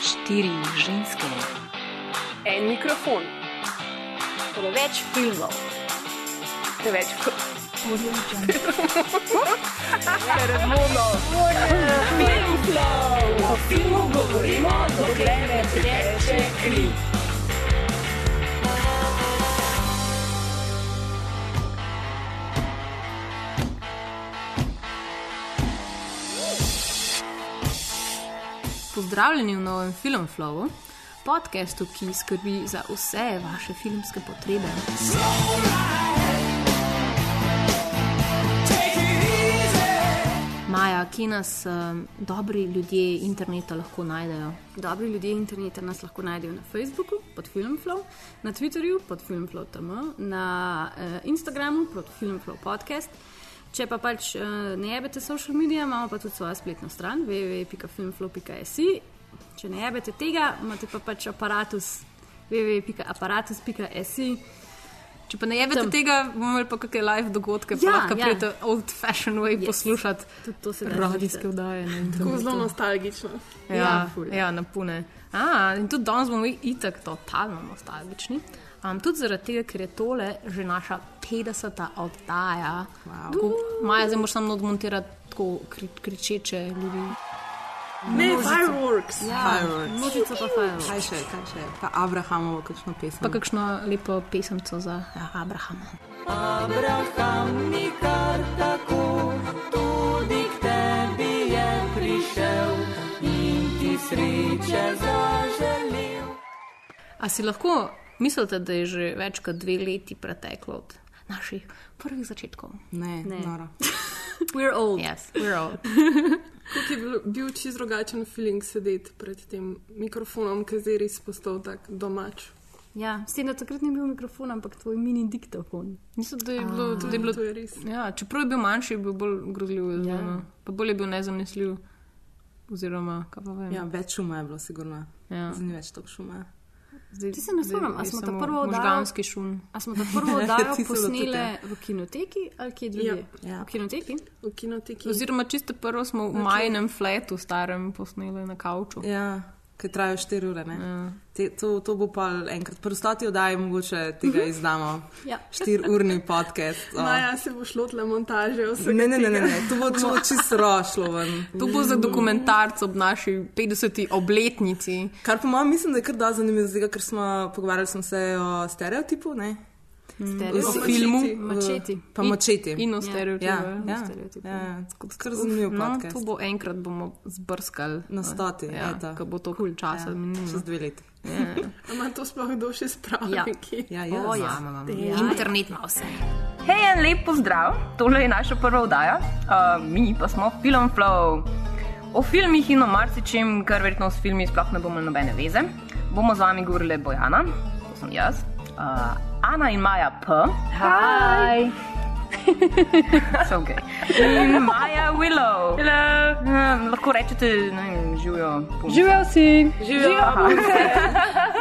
Štiri ženske, En mikrofon, preveč filmov, preveč Audio Jungle. o filmu govorimo, dokler ne teče kri. Pozdravljeni v novem Filmflowu, podkastu, ki skrbi za vse vaše filmske potrebe. Maja, kje nas um, dobri ljudje interneta lahko najdejo? Dobri ljudje interneta nas lahko najdejo na Facebooku pod Filmflow, na Twitterju pod Filmflow.tm, na uh, Instagramu pod Filmflow podcast. Če pa pač uh, ne jebete social medije, imamo pa tudi svojo spletno stran www.filmflow.si. Če ne jebete tega, imate pa pač aparatus www.aparatus.si. Če pa ne jebete Tam. tega, bomo imeli pa kakšne live dogodke, pa Ja, lahko ja. pridete old fashioned way yes. poslušati Tudi to se radijske vdaje. tako zelo nostalgično. Ja, Ja, ja, ja napune. A, in tudi danes bomo itak totalno nostalgični. Um, tudi zaradi tega, ker je tole že naša 50. oddaja. Wow. Maja, zdaj moraš samo odmontirati tako kri, kričeče ljudi. Ne, fireworks. Ja, množica pa fireworks. Kaj še, kaj še? Pa Abrahamovo, kakšno pesem. Pa kakšno lepo pesemco za ja, Abrahama. Abraham nikar tako, tudi k tebi je prišel in ti sreče zaželil. A si lahko mislite, da je že več kot dve leti preteklo od naših prvih začetkov? Ne, Ne. noro. We're old. Yes, we're all. Kako je bil, bil čist drugačen feeling sedeti pred tem mikrofonom, ki je res postal tak domač. Ja, s tem, da takrat ni bil mikrofon, ampak tvoj mini diktofon. Mislim, da je bilo, da je bilo To je res. Ja, čeprav je bil manjši, je bil bolj grozljiv, ja. pa bolj je bil nezamisljiv. Oziroma, kaj pa vem. Ja, več šuma je bilo, sigurno. Ja. Zdaj ni več toliko šuma. Zdaj, Ti se ne spomnim, a je smo ta prvo oddajo- smo ta prvo oddajo posnele v kinoteki ali kje drugje? Ja. Ja. V kinoteki? V kinoteki. Oziroma, čisto prvo smo v majnem fletu, starem, posneli na kavču. Ja, ki trajajo 4 ure. Ja. Te, to, to bo pa enkrat. Pri stoti oddaji mogoče tega izdamo. Ja. 4-urni podcast. o. Maja se bo šlo tle montaže vse. Ne, ne, ne, ne, ne. To bo, to bo čisto rošlo ven. To bo za dokumentarc ob naši 50. obletnici. Kar po mojem mislim, da je kar da zanimivo, ker smo pogovarjali smo se o stereotipu, ne? O filmu Mačeti. Pa močeti. in o Ja, stereotipih. ja, stereotipu. ja. Skoro zanimiv No, podcast. to bo enkrat bomo zbrskali. Na stoti, ja, eto. ko bo to kul časa Ja, minilo. čez dve leti. Ima to sploh kdo še spravi? Ja. Ja, ja. O, ja. Imam, Ja, Internet ima vse. Hej, en lep pozdrav, tole je naša prva oddaja, uh, mi pa smo Film Flow. O filmih in o marsičem, kar verjetno s filmi sploh ne bomo imeli nobene veze, bomo z vami govorili Bojana, to sem jaz, uh, Ana in Maja P. Hi! so okay. In Maja Willow. Hello. Um, lahko rečete, ne vem, živijo. Živijo si. Živijo.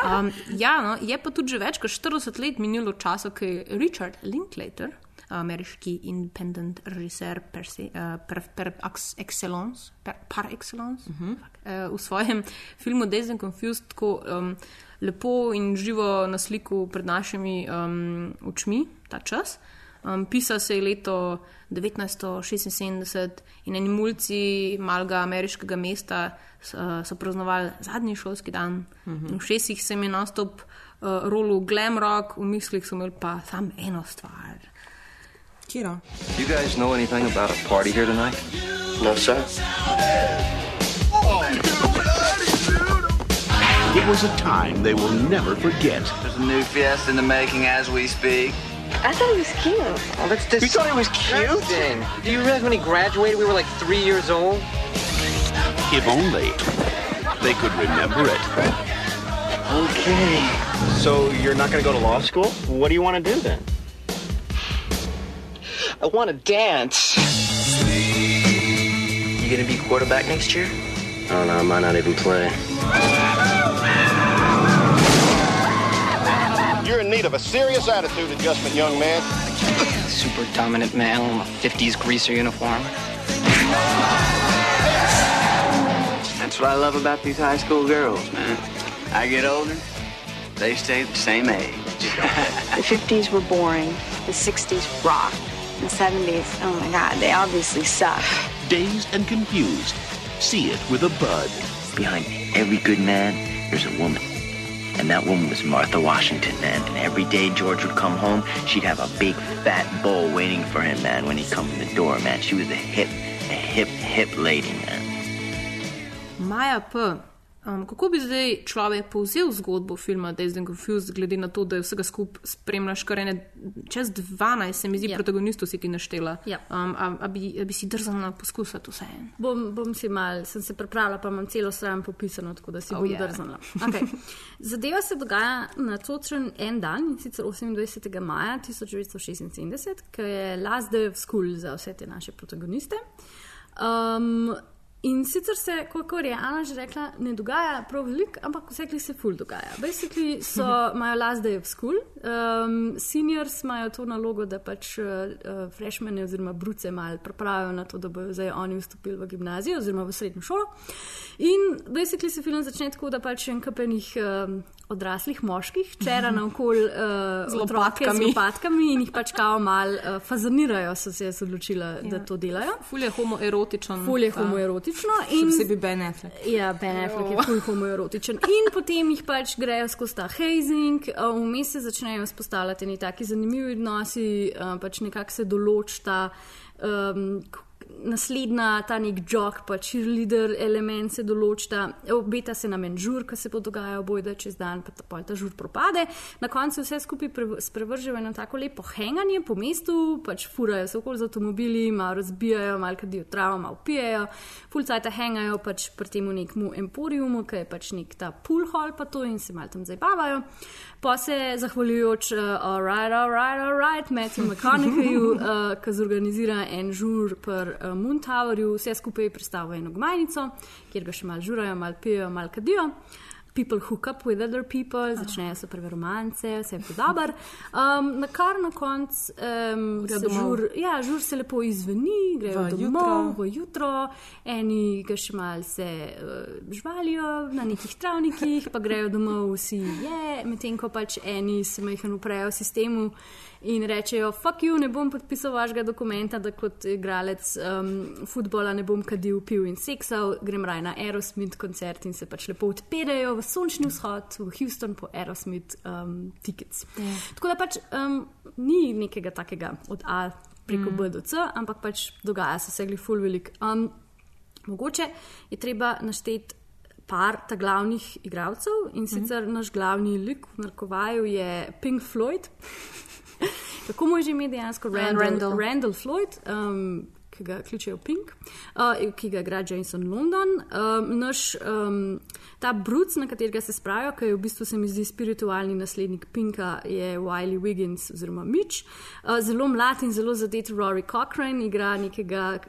Um, ja, no, je pa tudi že več kot 40 let minilo časa, ko je Richard Linklater, ameriški independent režiser per, se, uh, per, per ex- excellence, per, par excellence, uh -huh. uh, v svojem filmu Days and Confused tako um, lepo in živo na sliku pred našimi um, očmi ta čas. Um, Pisal se je leto 1976 in eni mulci malega ameriškega mesta s- uh, so praznovali zadnji šolski dan. Uh -huh. V šestih se jim je nastop uh, rolu glam rock, v mislih so imeli pa samo eno stvar. Kiro? You guys know anything about a party here tonight? No, sir. It was a time they will never forget. There's a new fiesta in the making as we speak. I thought he was cute. Oh, that's You thought he was cute? Do you realize when he graduated, we were like three years old? If only they could remember it. Okay. So you're not going to go to law school? What do you want to do then? I want to dance. You gonna be quarterback next year? Oh, I don't know. I might not even play. You're in need of a serious attitude adjustment, young man. Super dominant male in a 50s greaser uniform. That's what I love about these high school girls, man. I get older, they stay the same age. The 50s were boring. The 60s rocked. The 70s, oh my God, they obviously suck. Dazed and confused. See it with a bud. Behind every good man, there's a woman. And that woman was Martha Washington, man. And every day George would come home, she'd have a big fat bowl waiting for him, man, when he'd come in the door, man. She was a hip, a hip, hip lady, man. Maja P. Um, kako bi zdaj človek povzel zgodbo filma Dazed and Confused, glede na to, da je vsega skupaj spremljaš kar ene čez 12, se mi zdi, Ja. protagonistov si ti naštela. Ja. Um, a, a, bi, a bi si drzala poskusati vse en? Bom, bom si mal, sem se pripravila, pa imam celo stran popisano, tako da si Oh, bom yeah. yeah. drznila. Okay. Zadeva se dogaja na točen en dan, in sicer 28. maja 1976, ki je last day of school za vse te naše protagoniste. Um, In sicer se, kot je Ana že rekla, ne dogaja prav veliko, ampak vse, ki se ful dogaja. Basically so, imajo last day of school, um, seniors imajo to nalogo, da pač uh, freshmene oziroma bruce mal pripravijo na to, da bodo zdaj oni vstopili v gimnazijo oziroma v srednjo šolo. In basically se film začne tako, da pač en kapenih um, odraslih moških čera naokoli uh, Z otroke z lopatkami. in jih pač kao mal uh, fazanirajo, so se jaz odločila, ja. da to delajo. Ful je homoerotičen. Ful je ta- homoerotično. Posebej Ben Affleck. ja, Ben Affleck je ful homoerotičen. In potem jih pač grejo skozi ta hazing, vmes se začnejo vzpostavljati neki taki zanimivi odnosi, pač nekako se določta. Um, Naslednja, ta nek jog, pa cheerleader element se določa, obeta se nam en žur, ki se bo dogajal, bojda čez dan, pa ta, pol ta žur propade. Na koncu vse skupaj pre- sprevržejo v eno tako lepo henganje po mestu, pač furajo se okoli z avtomobili, malo razbijajo, malo kadijo travo, malo pijejo, fulcajta hengajo pač pri tem nekmu emporiumu, ki je pač nek ta pool hall pa to in se malo tam zabavajo. Pa se zahvaljujoč, uh, alright, alright, alright, Matthew McConaugheyju, uh, ki zorganizira en žur pri uh, Moon Towerju, vse skupaj predstavlja eno gmajnico, kjer ga še malo žurajo, malo pijejo, malo kadijo. People hook up with other people, začnejo se prve romance, vse je podobar. Um, na kar na koncu um, se žur, ja, žur se lepo izveni, grejo V domov, jutro. v jutro, eni ga še mal se uh, žvalijo na nekih travnikih, pa grejo domov vsi je, medtem ko pač eni se majhen uprejo sistemu in rečejo: Fuck you, ne bom podpisal vašega dokumenta, da kot igralec um, futbola ne bom kadil, pil in seksal, grem raj na Aerosmith koncert in se pač lepo odperejo v sončni vzhod v Houston po Aerosmith um, tickets. Ja. Tako da pač um, ni nekega takega od A preko Mm. B do C, ampak pač dogaja se segli full velik. Um, mogoče je treba našteti par ta glavnih igralcev in sicer naš glavni lik v narkovaju je Pink Floyd. Kako mu je že ime dejansko? Ja, Randall, Randall. Randall Floyd. Um, Ki ga kličejo Pink, uh, ki ga igra Jason London. Um, naš, um, ta Bruce, na katerega se spravijo, ki je v bistvu se mi zdi spiritualni naslednik Pinka, je Wiley Wiggins oziroma Mitch. Uh, zelo mlad in zelo zadet Rory Cochrane igra nekega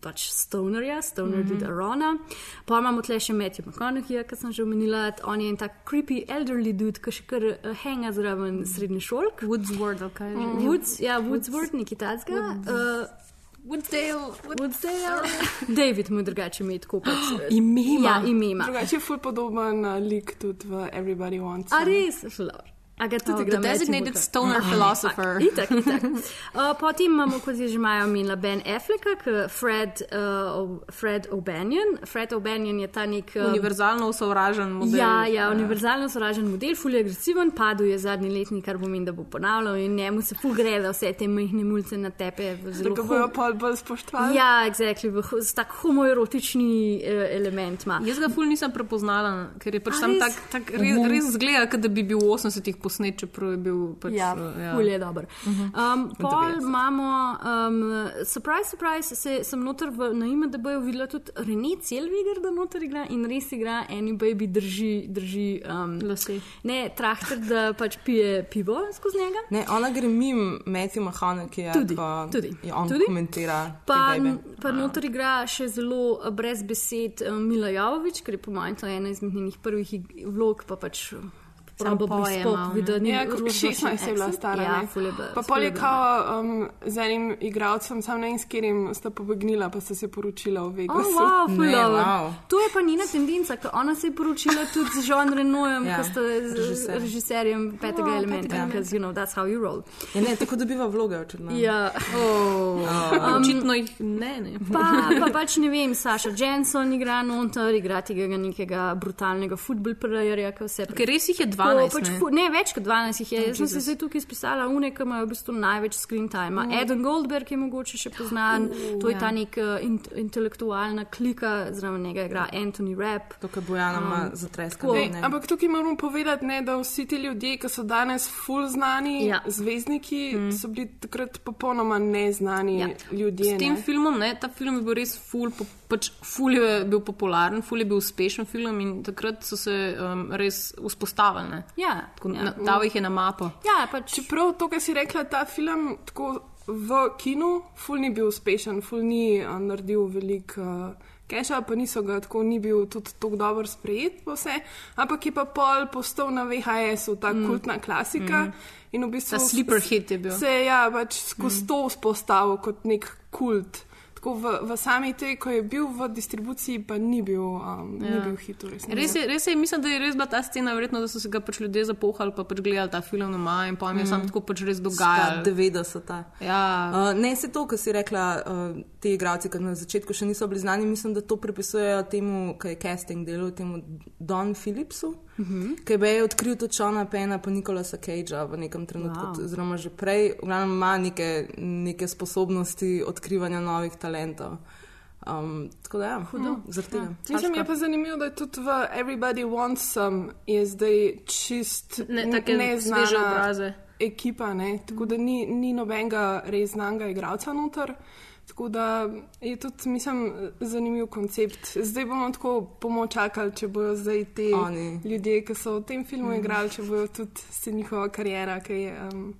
pač stonerja, stoner mm. -hmm. Arona. Pa imamo tle še Matthew McConaughey, ki sem že omenila, on je en tak creepy elderly dude, ki še kar uh, henga zraven srednje šolk. Woodsworth, kaj že. Woods, ja, Woodsworth, nekaj takega. Uh, Woodsdale. Woodsdale. David mu drugače ime tako pač. eh, Ime ima. Ja, ime ima. Drugače je ful podoben uh, lik tudi v Everybody Wants. A res, šlo. A ga tudi Oh, the designated stoner Aha. philosopher. Itak, itak. Uh, potem imamo, kot je že Maja omenila, Ben Afflecka, Fred, uh, Fred O'Banion. Fred O'Banion je ta nek. um, Univerzalno sovražen model. Ja, ja, univerzalno sovražen model, ful je agresiven, padel je zadnji letnik, kar pomeni, da bo ponavljal in njemu se ful gre, da vse te majhne mulce na tepe. Da ga bojo pol bolj spoštovali. Ja, exactly, s tak homoerotični eh, element ima. Jaz ga ful nisem prepoznala, ker je pač A tam res? tak, tak res, Mhm. res zgleda, kot da bi bil v 80-ih posnet, čeprav je bil pač. Ja, uh, ful je dober. Um, pol imamo, um, surprise, surprise, se, sem noter v, na IMDB-ju videla tudi René Celviger, da noter igra in res igra, eni baby drži, drži um, lase. Ne, traktor, da pač pije pivo skozi njega. Ne, ona gre mimo Matthew McConaughey, ki je Tudi, ko, tudi, je on tudi. komentira. Pa, pa noter igra še zelo eh, brez besed eh, Mila Javovič, ker je po mojem to ena izmed njenih prvih vlog, pa pač spop, malo, ne. videl, ni Ja, kot Ruth 16 je bila stara. Ja. Pa pol je kao um, z enim igralcem, sam ne vem s katerim, sta pobegnila, pa sta se poročila v Oh, Vegasu. wow, ful Ne, wow. To je pa njena tendenca, ker ona se je poročila tudi z Jean Renojem, Ja, ja, ki sta z režiser. režiserjem petega Oh, elementa, because you know that's how you roll. Ja, ne, tako dobiva vloge, očitno. Ja. Um, Očitno jih ne. ne. Pa, pa pač ne vem, Saša Jensen igra noter, igra tega nekega brutalnega futbolplayerja, ki vse Ker res jih je Tako, 12. Pač, ne. ne, več kot 12 jih je. Jaz sem zdaj tukaj spisala une, ki imajo v bistvu največ screen time. Mm. Eden Goldberg je mogoče še poznan, uh, to je ja. ta nek uh, in, intelektualna klika, zraven njega igra Anthony Rapp. To, kar Bojana ima Um, zatreskano. Ej, ampak tukaj moramo povedati, ne, da vsi ti ljudje, ki so danes full znani, Ja. zvezdniki, mm. so bili takrat popolnoma neznani ja. ljudje. S tem ne. filmom, ne, ta film je bil res ful, po, pač ful je bil popularen, ful je bil uspešen film in takrat so se um, res vzpostavili. Ne. Ja, Tako, ja. na, dal jih je na mapo. Ja, pač, Čeprav to, kar si rekla, ta film tako v kinu, ful ni bil uspešen, ful ni uh, naredil veliko uh, keša, pa niso ga tako, ni bil tudi tako dobro sprejet, vse, ampak je pa pol postal na VHS-u ta mm. kultna klasika. Mm. In v bistvu Ta sleeper hit je bil. Se je ja, pač skozi mm. to vzpostavil kot nek kult. Tako v, v sami tej, ko je bil v distribuciji, pa ni bil, um, ja. ni bil hit. resnici. Res je, res je, mislim, da je res bila ta scena, verjetno, da so se ga pač ljudje zapohali, pa pač gledali ta film doma in pa jim je mm. samo tako pač res dogajalo. 90. Ja, Uh, ne, se to, kar si rekla, uh, ti igravci, ki na začetku še niso bili znani, mislim, da to pripisujejo temu, ki je casting delal, temu Don Phillipsu, uh -huh. ki je odkril tudi Johna Pena pa Nikolasa Cagea v nekem trenutku, Wow. oziroma že prej, v glavnem ima neke, neke sposobnosti odkrivanja novih talentov. Um, tako da, ja, hudo, zaradi tega. Mislim, je pa zanimivo, da je tudi v Everybody Wants Some je zdaj čist Ne, take neznana ekipa, ne? tako da ni, ni nobenega res znanga igralca noter. Tako da je tudi, mislim, zanimiv koncept. Zdaj bomo tako bomo čakali, če bodo zdaj ti Oni. ljudje, ki so v tem filmu igrali, če bodo tudi se njihova karijera, ki je. Um,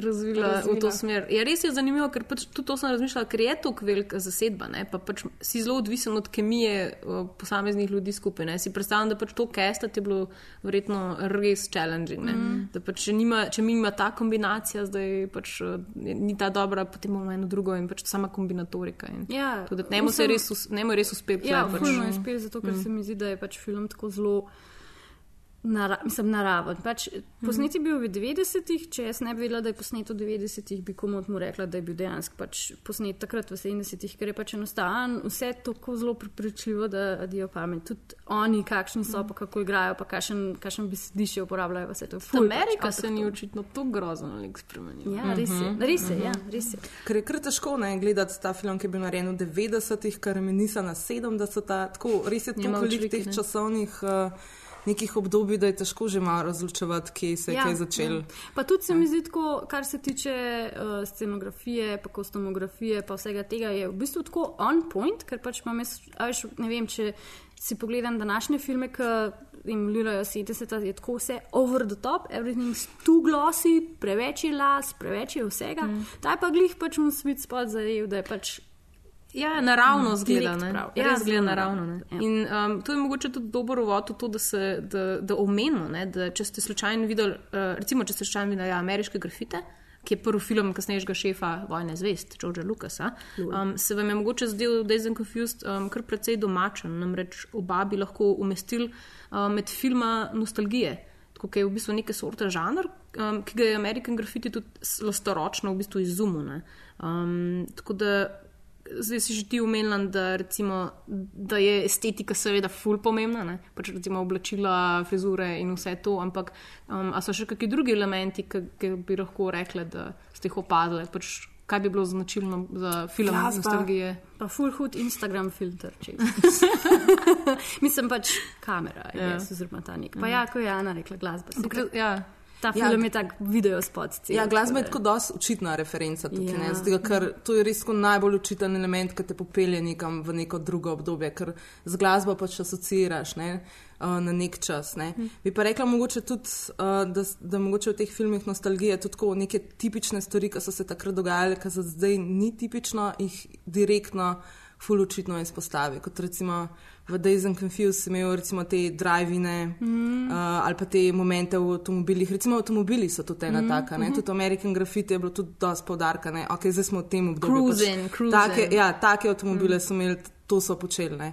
razvila, razvila v to smer. Ja, res je zanimivo, ker pač tudi to sem razmišljala, ker je to velika zasedba, ne, pa pač si zelo odvisen od kemije uh, posameznih ljudi skupaj. Ne. Si predstavljam, da pač to kestati je bilo verjetno res challenging. Mm. Da pač, če, nima, če mi ima ta kombinacija, zdaj pač uh, ni ta dobra, potem imamo eno drugo in pač sama kombinatorika. In, Ja, tudi, da njemu se mislim- res, us- je res uspel. Ja, pač, fulno je uspel, zato ker mm. se mi zdi, da je pač film tako zelo. Nara, mislim, naraven. Pač, posnet je bil v 90-ih, če jaz ne bi vedela, da je posnet v 90-ih, bi komu mu rekla, da je bil dejansko pač posnet takrat v 70-ih, ker je pač enostaven, vse tako zelo prepričljivo, da adijo pamet. Tudi oni, kakšni so, pa kako igrajo, pa kakšen, kakšen besedišče uporabljajo, vse to ful. Amerika pač, se ni očitno tako grozno lik spremenila. Ja, res je, res je, ja, res je. Ker je kar težko ne, gledati ta film, ki je bil narejen v 90-ih, kar mi niso na 70-ih. Tako res je toliko veliko teh ne. časovnih uh, nekih obdobij, da je težko že malo razločevati, kje se je ja, kaj začelo. Ja. Pa tudi se mi zdi tako, kar se tiče uh, scenografije, pa kostumografije, pa vsega tega, je v bistvu tako on point, ker pač imam jaz, a veš, ne vem, če si pogledam današnje filme, ki emulirajo 70, je tako vse over the top, everything's too glossy, preveč je las, preveč je vsega. Mm. Ta je pa glih pač mu svet spod zajev, da je pač. Ja, naravno zgleda. direkt ne. prav. Ja, zgleda naravno. ne. ja. In um, to je mogoče tudi dober uvod v to, da, se, da, da omenimo, ne, da če ste slučajno videli, uh, recimo, če ste slučajno videli ja, ameriške grafite. Ki je prvi film kasnejšega šefa Vojne zvest, Georgea Lucasa, um, se vam je mogoče zdel Days and Confused um, kar precej domačen. Namreč oba bi lahko umestili um, med filma nostalgije, da je v bistvu neke sorte žanr, um, ki ga je American Graffiti tudi lastoročno v bistvu izumil. Um, tako da zdaj si že ti umenila, da, recimo, da je estetika seveda ful pomembna, ne? pač recimo oblačila, frizure in vse to, ampak um, a so še kakšni drugi elementi, ki ki bi lahko rekli, da ste jih opazili, pač, kaj bi bilo značilno za film Glasba. nostalgije. Pa full hood Instagram filter, če Mislim pač kamera, Ja. ja. oziroma ta nek. Pa ja, ko je Ana rekla glasba. Ampak, ja. Ta Ja, film je tak video spot. cel, Ja, glasba je tako dosti očitna referenca tukaj, Ja. ja. Zdaj, ker to je res najbolj očiten element, ki te popelje nekam v neko drugo obdobje, ker z glasbo pač asociiraš ne, uh, na nek čas. Ne. Hm. Bi pa rekla mogoče tudi, uh, da, da mogoče v teh filmih nostalgije tudi tako neke tipične stvari, ki so se takrat dogajale, ki za zdaj ni tipično, jih direktno ful očitno izpostavi. Kot recimo v Days and Confused sem imel recimo te drive-ine mm. uh, ali pa te momente v avtomobilih. Recimo avtomobili so tudi ena mm. taka, ne? mhm. tudi American Graffiti je bilo tudi dosti poudarka, ne, ok, zdaj smo v tem obdobju. Cruising, cruising. Take, ja, take avtomobile mm. so imeli, to so počeli. Ne.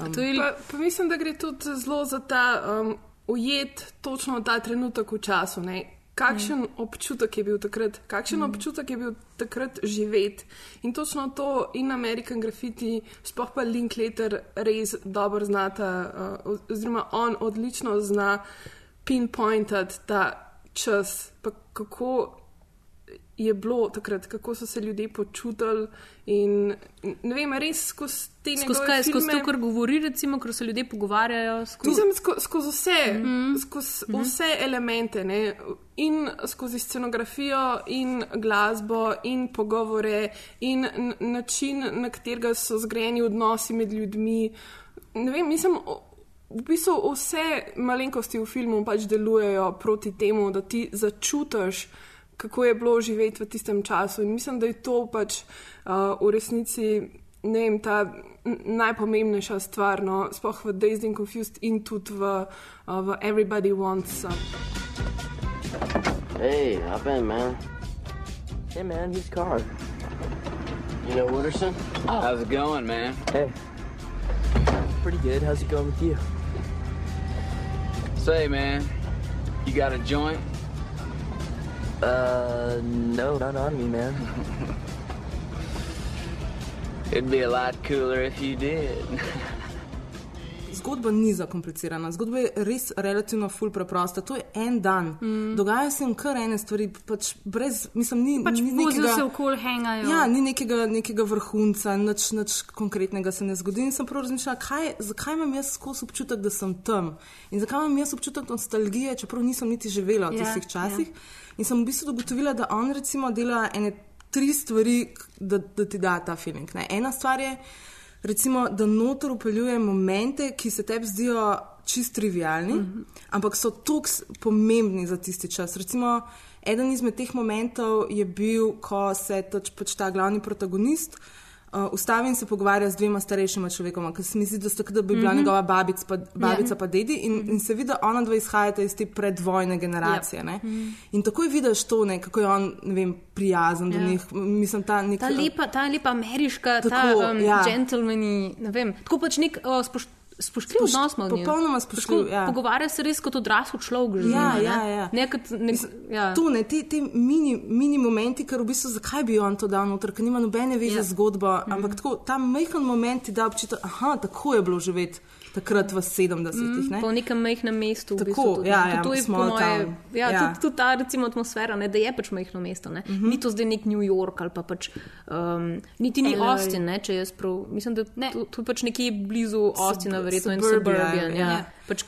Um, Pa, pa mislim, da gre tudi zelo za ta um, ujet, točno ta trenutek v času. Ne? Kakšen mm. občutek je bil takrat, kakšen mm. občutek je bil takrat živeti. In točno to in American Graffiti, sploh pa Linklater, res dobro znata, uh, oziroma on odlično zna pinpointati ta čas, pa kako je bilo takrat, kako so se ljudje počutili. In, ne vem, res skozi te Skozi kaj, skozi filme- to, kar govori, recimo, ko se ljudje pogovarjajo. Skozi... Mislim, sko, skozi vse, mm. -hmm. skozi mm -hmm. vse elemente, ne? in skozi scenografijo, in glasbo, in pogovore, in način, na katerega so zgrajeni odnosi med ljudmi. Ne vem, mislim, v bistvu vse malenkosti v filmu pač delujejo proti temu, da ti začutiš. Kako je bilo živeti v tistem času, in mislim, da je to pač uh, v resnici ne vem, ta najpomembnejša stvar, no, sploh v Dazed and Confused in tudi v, uh, v Everybody Wants Some. Hey, hop in, man. Hey, man, whose car? You know Wooderson? How's it going, man? Hey. Pretty good. How's it going with you? Say, man, you got a joint? Uh, no, not on me, man. It'd be a lot cooler if you did. Zgodba ni zakomplicirana, zgodba je res relativno ful preprosta. To je en dan. Mm. Dogajajo se jim kar ene stvari, pač brez, mislim, ni, Pač ni vozijo nekega. se okoli, hangajo. Ja, ni nekega, nekega vrhunca, nič, nič konkretnega se ne zgodi. In sem prav razmišljala, kaj, zakaj imam jaz skozi občutek, da sem tam in zakaj imam jaz občutek nostalgije, čeprav nisem niti živela v Ja, tistih časih. In sem v bistvu ugotovila, da on recimo dela ene tri stvari, da, da ti da ta feeling. Ne? Ena stvar je, recimo, da notor upeljuje momente, ki se tebi zdijo čist trivialni, mm -hmm. ampak so tako pomembni za tisti čas. Recimo, eden izmed teh momentov je bil, ko se tač, pač ta glavni protagonist. Uh, ustavi in se pogovarja z dvema starejšima človekoma, ki se mi zdi, da sta kot da bi bila mm. -hmm. njegova babica, pa, babica Ja. pa dedi, in, mm -hmm. in se vidi, da ona dva izhajata iz te predvojne generacije. Ja. Yeah. Mhm. In takoj vidiš to, ne, kako je on ne vem, prijazen do Ja. njih. Mislim, ta, nek, Ta lepa, ta lepa ameriška, Tako, ta um, ja. gentlemani, ne vem, tako pač nek uh, spoš, spoštljiv Spošt- odnos ima od njih. popolnoma spoštljiv, ja. Pogovarja se res kot odrasel človek. že Ja, ja, ja. Ne kot nek, ja. Tu ne, ti, ti mini, mini momenti, ker v bistvu zakaj bi on to dal noter, ker nima nobene veze Ja. z zgodbo, ampak tako, ta majhen moment ti da občutek, aha, tako je bilo živeti takrat v 70-ih. Mm, ne. po nekem majhnem mestu. v Tako, bistvu, tudi, ja, ne. ja, to je po moje, ja, Ja. Tudi, tudi ta recimo, atmosfera, ne, da je pač majhno mesto. Mm -hmm. Ni to zdaj nek New York ali pa pač, um, niti ni LA. Austin, ne, če jaz prav. Mislim, da ne. to, to je pač nekje blizu Austina, verjetno in suburbia, suburban. Ja. ja. Pač,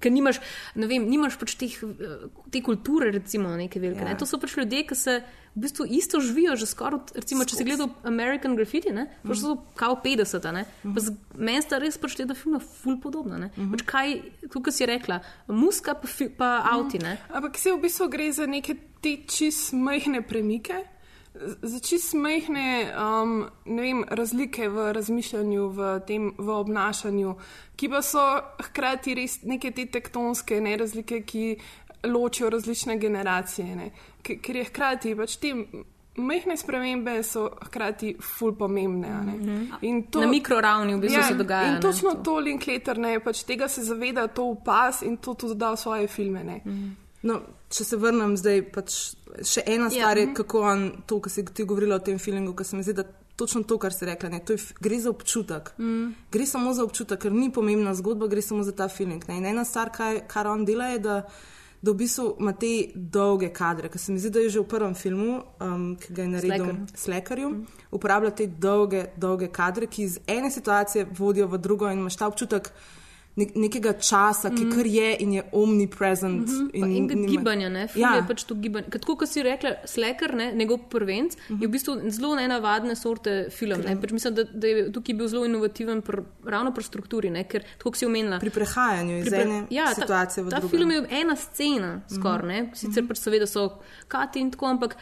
ker nimaš, ne vem, nimaš pač teh, eh, te kulture, recimo, neke velike. Ja. Ja. Ne. To so pač ljudje, ki se v bistvu isto živijo, že skoraj, recimo, če si gledal American Graffiti, ne, pač so kao 50, ne. Z- Meni sta res pač te dva filma ful podobna. Ne. Pač kaj, kot si rekla, muska pa, pa avti, ne. Ampak se v bistvu gre za neke te čist majhne premike, za čist majhne um, vem, razlike v razmišljanju, v, tem, v obnašanju, ki pa so hkrati res neke te tektonske ne, razlike, ki ločijo različne generacije. Ne. Ker je hkrati pač te majhne spremembe so hkrati ful pomembne. a ne. In Na mikroravni v bistvu se dogaja, In ne, točno to. to Linklater ne, pač tega se zaveda, to upas in to tudi da v svoje filme. Ne. No, če se vrnem zdaj, pač še ena stvar je, mhm. kako on to, kar si ti govorila o tem filmu, ker se mi zdi, da točno to, kar si rekla, ne, to je, gre za občutek. Mm. Gre samo za občutek, ker ni pomembna zgodba, gre samo za ta film. In ena stvar, kaj, kar on dela, je, da, da v bistvu ima te dolge kadre, ker se mi zdi, da je že v prvem filmu, um, ki ga je naredil. Slekarju, mm. uporablja te dolge, dolge kadre, ki iz ene situacije vodijo v drugo in imaš ta občutek. Nek- Nekega časa, ki kar je in je omnipresent. Mhm. Pa In nima- gibanja, ne, film Ja. je pač to gibanje. Tako kot si rekla, Slacker, ne, njegov prvenc, uh -huh. je v bistvu zelo nenavadne sorte film. Ne. Pač mislim, da, da je tukaj bil zelo inovativen, pr, ravno pri strukturi, ne, ker tako si omenila. Pri prehajanju iz Pri pre- ene ja, situacije v ta, ta drugo. film je ena scena, skoraj, ne. Sicer pač seveda so kati in tako, ampak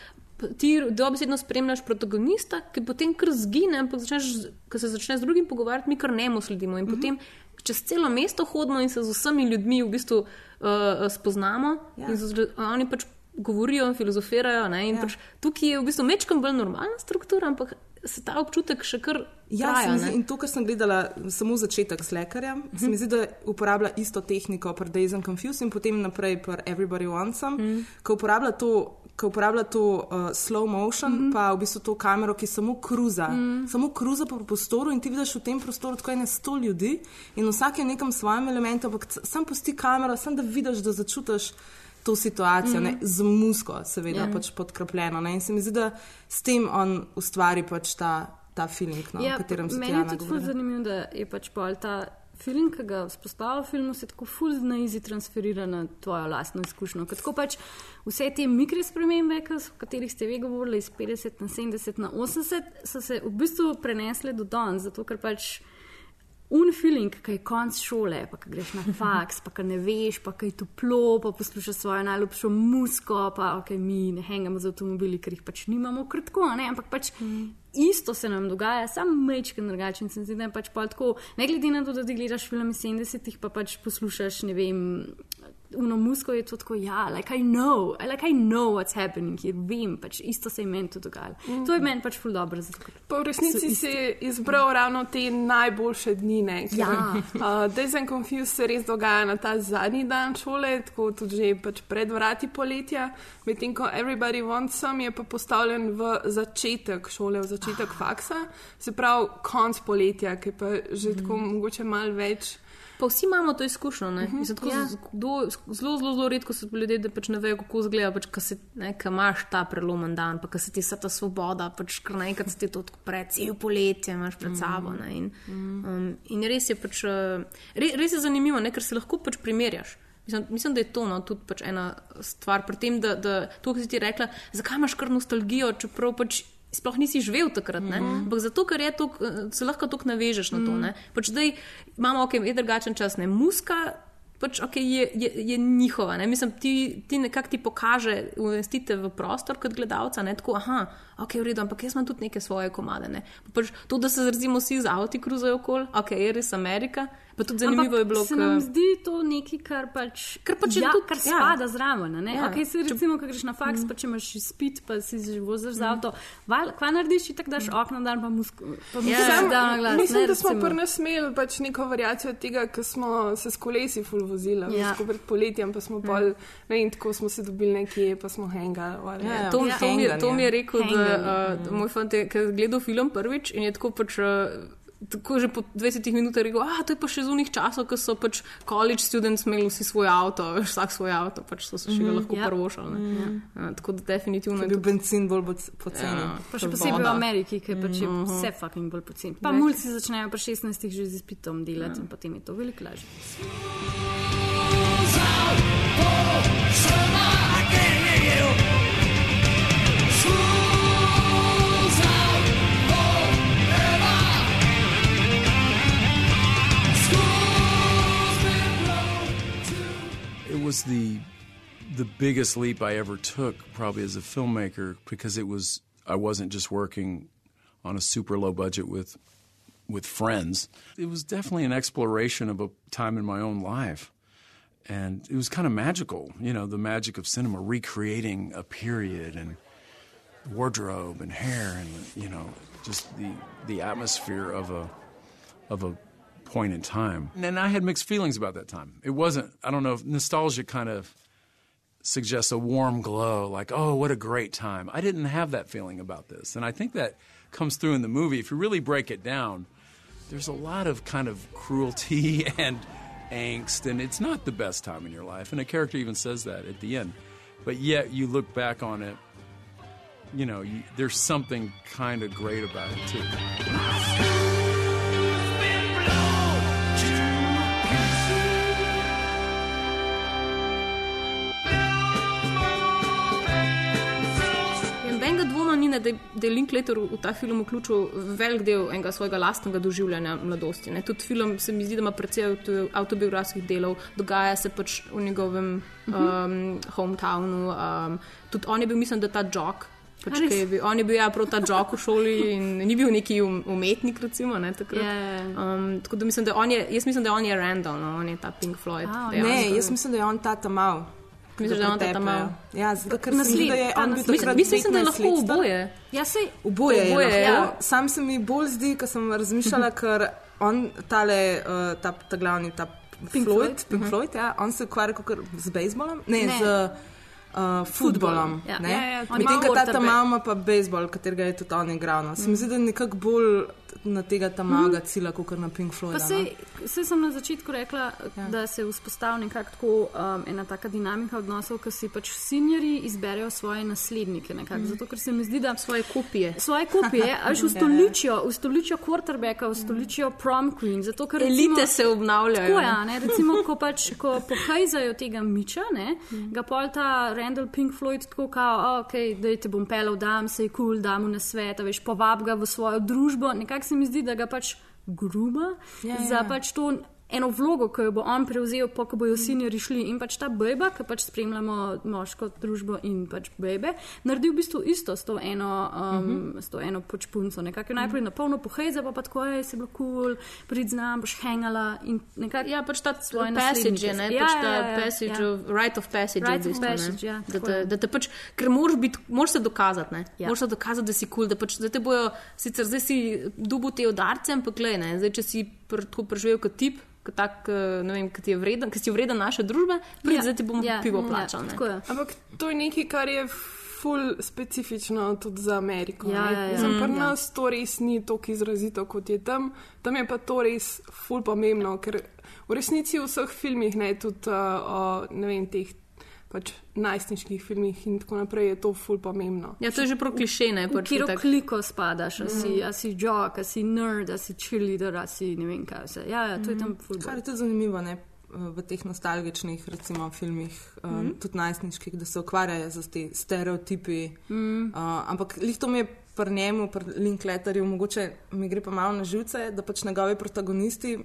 ti dobesedno spremljaš protagonista, ki potem kar zgine, ampak začneš, ko se začneš z drugim pogovarjati, mi kar njemu sledimo. In potem čez celo mesto hodimo in se z vsemi ljudmi v bistvu uh, spoznamo. Ja. In z, oni pač govorijo, filozofirajo. Ne, in Ja. pač tukaj je v bistvu mečkam bolj normalna struktura, ampak se ta občutek še kar Ja, traja. zdi, in to, kar sem gledala, samo začetek s lekarjem, uh -huh. se mi zdi, da uporablja isto tehniko pri Days and Confused in potem naprej pri Everybody Wants Some, uh -huh. ko uporablja to. Ko uporablja to uh, slow motion, mm -hmm. pa v bistvu to kamero, ki samo kruza, mm. samo kruza po prostoru, in ti vidiš v tem prostoru tako ene sto ljudi, in vsak je v nekem svojem elementu, ampak sam pusti kamero, samo da vidiš, da začutiš to situacijo, mm -hmm. ne, z musko, seveda, Ja. yeah. pač podkrepljeno. Ne, in se mi zdi, da s tem on ustvari pač ta, ta feeling, no, o katerem se Ja, meni je tudi zanimivo, da je pač pol ta film, ki ga vzpostavlja v filmu, se tako ful na izi transferira na tvojo lastno izkušnjo. Tako pač vse te mikre spremembe, o katerih ste vi govorili, iz 50 na 70 na 80, so se v bistvu prenesle do danes, zato ker pač. Un feeling, ki je konc šole, pa ki greš na faks, pa ki ne veš, pa ki je toplo, pa poslušaš svojo najljubšo musko, pa ok, mi ne hengamo z avtomobili, ker jih pač nimamo kratko, ne? ampak pač mm. isto se nam dogaja, samo mečken drugačen. Se zdi, da je pač pol tako, ne glede na to, da ti gledaš film iz 70-ih, pa pač poslušaš, ne vem, musko je to tako, ja, like I know, like I know what's happening here, vem, pač isto se je meni tudi dogajalo. Mm. To je meni pač ful dobro, zato Pa v so resnici isti. si je izbral ravno te najboljše dni. Ne, ker, Ja. uh, Days and Confused se res dogaja na ta zadnji dan šole, tako tudi že pač pred vrati poletja, medtem ko Everybody Wants Some je pa postavljen v začetek šole, v začetek faksa, se pravi konc poletja, ki pa že tako mogoče malo več. Pa vsi imamo to izkušnjo. ne. Mhm, Mislim, tako ja. kdo- Zelo, zelo, zelo redko so ljudje, da pač ne vejo, kako izgleda, pač, ko imaš ta prelomen dan, pa ko se ti ta svoboda, pač kar naenkrat se ti to odpre, cel poletje imaš pred sabo. Ne, in, um, in res je pač, uh, re, res je zanimivo, ne, ker se lahko pač primerjaš. Mislim, mislim, da je to no, tudi pač ena stvar pri tem, da, da to, kar si ti rekla, zakaj imaš kar nostalgijo, čeprav pač sploh nisi živel takrat. Mm -hmm. Ampak zato, ker je to, se lahko tako navežeš na to. ne. Pač zdaj imamo ok, je drugačen čas, ne muska. Pač, okay, je, je, je njihova. Ne? Mislim, ti, ti nekako ti pokaže, umestite v prostor kot gledalca. Ne? Tako, aha, ok, v redu, ampak jaz imam tudi neke svoje komade. Ne? Pa Pač, to, da se zrazimo vsi z avti kruzajo okoli, ok, je res Amerika. Pa tudi zanimivo Ampak je bilo, se ko- nam zdi to nekaj, kar pač, Kar pač je ja, tudi- kar ja. spada zraven. ne? Ja. Okay, se, recimo, ko greš na faks, pa če imaš spit, pa si že voziš z avto, val, kva narediš, ti tako daš okno dan, pa musko, pa musko Sam- si dal na glas. Mislim, ne, da smo nas imeli pač neko variacijo tega, ker smo se s kolesi ful vozili, Ja. ja. pred poletjem, pa smo pol, ne vem, tako smo se dobili nekje, pa smo hengali. Ja, to, to, mi, je- to mi je rekel, da, Hanganje. uh, moj fant je ker je gledal film prvič in je tako pač. Uh, Tako že po 20 minutah rekel, da to je pa še z unih časov, ko so pač college študenti imeli vsi svoj avto, veš, vsak svoj avto, pač so se še ga Mhm. lahko Ja. prvošali. Mhm. Uh, tako da definitivno bil benzin bolj poc- poceni. Ja. Pa še posebej v. Ameriki, ker pač je Mhm. vse fucking bolj poceni. Pa mulci začnejo pri 16 že z izpitom delati Ja. in potem je to veliko lažje. It was the the biggest leap I ever took, probably as a filmmaker, because it was I wasn't just working on a super low budget with with friends. It was definitely an exploration of a time in my own life. And it was kind of magical, you know, the magic of cinema, recreating a period and wardrobe and hair and you know, just the the atmosphere of a of a point in time. And I had mixed feelings about that time. It wasn't, I don't know, nostalgia kind of suggests a warm glow, like, oh, what a great time. I didn't have that feeling about this. And I think that comes through in the movie. If you really break it down, there's a lot of kind of cruelty and angst, and it's not the best time in your life. And a character even says that at the end. But yet you look back on it, you know, you, there's something kind of great about it, too. Nobenega dvoma ni, ne, da da je Linklater v ta film vključil velik del enega svojega lastnega doživljanja mladosti. Ne. Tudi film se mi zdi, da ima precej avto- avtobiografskih delov, dogaja se pač v njegovem um, hometownu. Um, tudi on je bil, mislim, da ta jog. Pač, je bil, on je bil ja, prav ta jok v šoli in ni bil neki um, umetnik, recimo. Ne, takrat. Ja, ja, ja. um, tako da mislim, da on je, jaz mislim, da on je Randall, no, on je ta Pink Floyd. Dejansko. Ne, jaz mislim, da je on ta tam mal. Misliš, da je on ta tam-mal? Ja, zato, ker se mi zdi, Nasled, da je ta on bil takrat Mislim, mislim, da je 15 lahko let oboje. Ja, sej, Oboje je, Oboje je, lahko. ja. Sam se mi bolj zdi, ko sem razmišljala, ker on, tale, uh, ta, ta glavni, ta Pink Floyd, Floyd. Pink Floyd ja, on se ukvarja z bejzbolom, ne, Ne. z uh, futbolom. Ja. Ja, ja, on Medtem ko ta tam ima pa bejzbol, katerega je tudi on igral. No. Se mi zdi, da je nekako bolj na tega tam maga cilja, kot na Pink Floyd. Pa sej, sej sem na začetku rekla, ja. da se vzpostavi nekako tako um, ena taka dinamika odnosov, ko si pač sinjeri izberejo svoje naslednike. Nekako, zato, ker se mi zdi, da Svoje kopije. svoje kopije, a že ustoličijo, ustoličijo quarterbacka, ustoličijo prom queen. Zato, ker recimo, Elite se obnavljajo. Tako ne. ja, ne, recimo, ko pač ko pohajzajo tega miča, ne, ga pol ta Randall Pink Floyd tako kao, ok, da te bom pelal, dam se je kul, cool, dam mu na svet, veš, povab ga v svojo družbo. Nekako se mi zdi, da ga pač gruba Ja, za ja. pač to. Eno vlogo, ki jo bo on prevzel, pa ko bojo sinjeri šli in pač ta bejba, ki pač spremljamo moško družbo in pač bejbe, naredi v bistvu isto s to eno, um, uh Mhm. -huh. s to eno pač punco. Nekako je najprej na polno pohejza, pa pa tako je, se bilo kul, cool, prid z nami, boš hangala in nekako. Ja, pač ta Svoje passage je, ne, naslednike. pač Ja, ta ja, ja, passage, ja. of, right of passage, Rite v of bistvu, ne. passage, ja, da, te, da te pač, ker moraš, biti, moraš se dokazati, ne, Ja. moraš se dokazati, da si kul, cool, da pač, da te bojo, sicer zdaj si dubu te udarce, ampak glej, ne, zdaj če si pr, tako preživel kot tip, kot tak, eh, ne vem, ki ti je vreden, ki si vreden naše družbe, prid, Ja, zdaj ti bom ja, pivo ja, plačal, ne. tako je. Ampak to je nekaj, kar je ful specifično tudi za Ameriko. Ja, ne. ja, ja. Mm, pri ja. nas to res ni tako izrazito, kot je tam. Tam je pa to res ful pomembno, ker v resnici v vseh filmih, ne tudi uh, o ne vem, teh pač najstniških filmih in tako naprej, je to ful pomembno. Ja, to je že prav kliše, ne, V pač itak. kliko spadaš, a si, Mhm. a si jock, a si nerd, a si cheerleader, a si ne vem kaj vse. Ja, ja, to je tam Kar fulbol. je tudi zanimivo ne, v teh nostalgičnih recimo, filmih, um, Mhm. tudi najstniških, da se ukvarjajo z te stereotipi. Mhm. Uh, ampak lih to mi je pri njemu, pri Linkletterju, mogoče mi gre pa malo na živce, da pač njegovi protagonisti.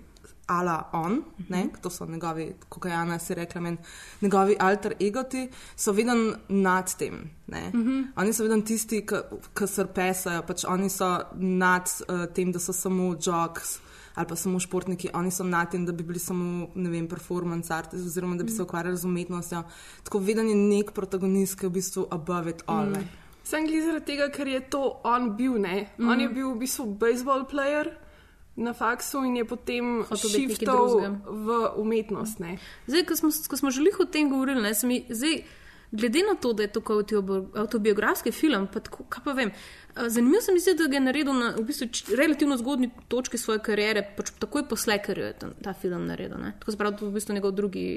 Ala on, ne, to so njegovi, kot je Jana si rekla, men, njegovi alter egoti, so vedno nad tem. ne. Oni so vedno tisti, ki srpesajo, pač oni so nad uh, tem, da so samo jogs ali pa samo športniki, oni so nad tem, da bi bili samo, ne vem, performance artists oziroma da bi se ukvarjali z umetnostjo. Tako vedno je nek protagonist, ki je v bistvu above it all. ne. Sem glede zaradi tega, ker je to on bil, ne. Mm. On je bil v bistvu baseball player na faksu in je potem šiftal v umetnost, ne. Zdaj, ko smo, ko smo že lih o tem govorili, ne, mi, zdaj, glede na to, da je to kot avtobiografski film, pa tako, kaj pa vem. Zanimivo se mi zdi, da ga je naredil na v bistvu, relativno zgodni točki svoje kariere, pač takoj po Slackerju je ta, ta film naredil. Ne. Tako se pravi, to je v bistvu njegov drugi,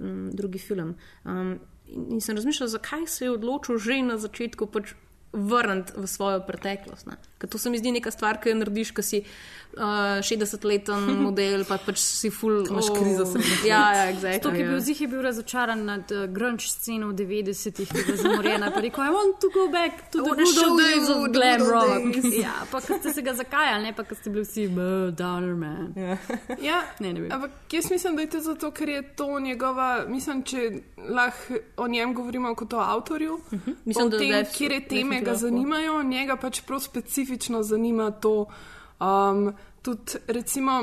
um, drugi film. Um, in, in sem razmišljal, zakaj se je odločil že na začetku pač vrniti v svojo preteklost. Ne. Ker to se mi zdi neka stvar, ki jo narediš, ko si uh, 60-leten model, pa pač si full. Imaš krizo srednjih Ja, ja, To, exactly, ki je bil ja. zih, je bil razočaran nad uh, grunge sceno v 90-ih, ki je zamorjena. Pa je rekel, I want to go back to the good old days of glam rock. ja, pa ko ste se ga zakajali, ne pa ko ste bili vsi, "Buh, downer man. Ja, Ne, ne vem. ampak jaz mislim, da je to zato, ker je to njegova, mislim, če lahko o njem govorimo kot o avtorju, uh -huh. Mislim, o tem, kje teme definitivno ga lahko. zanimajo, njega pač prav specifično zanima to. Um, tudi, recimo,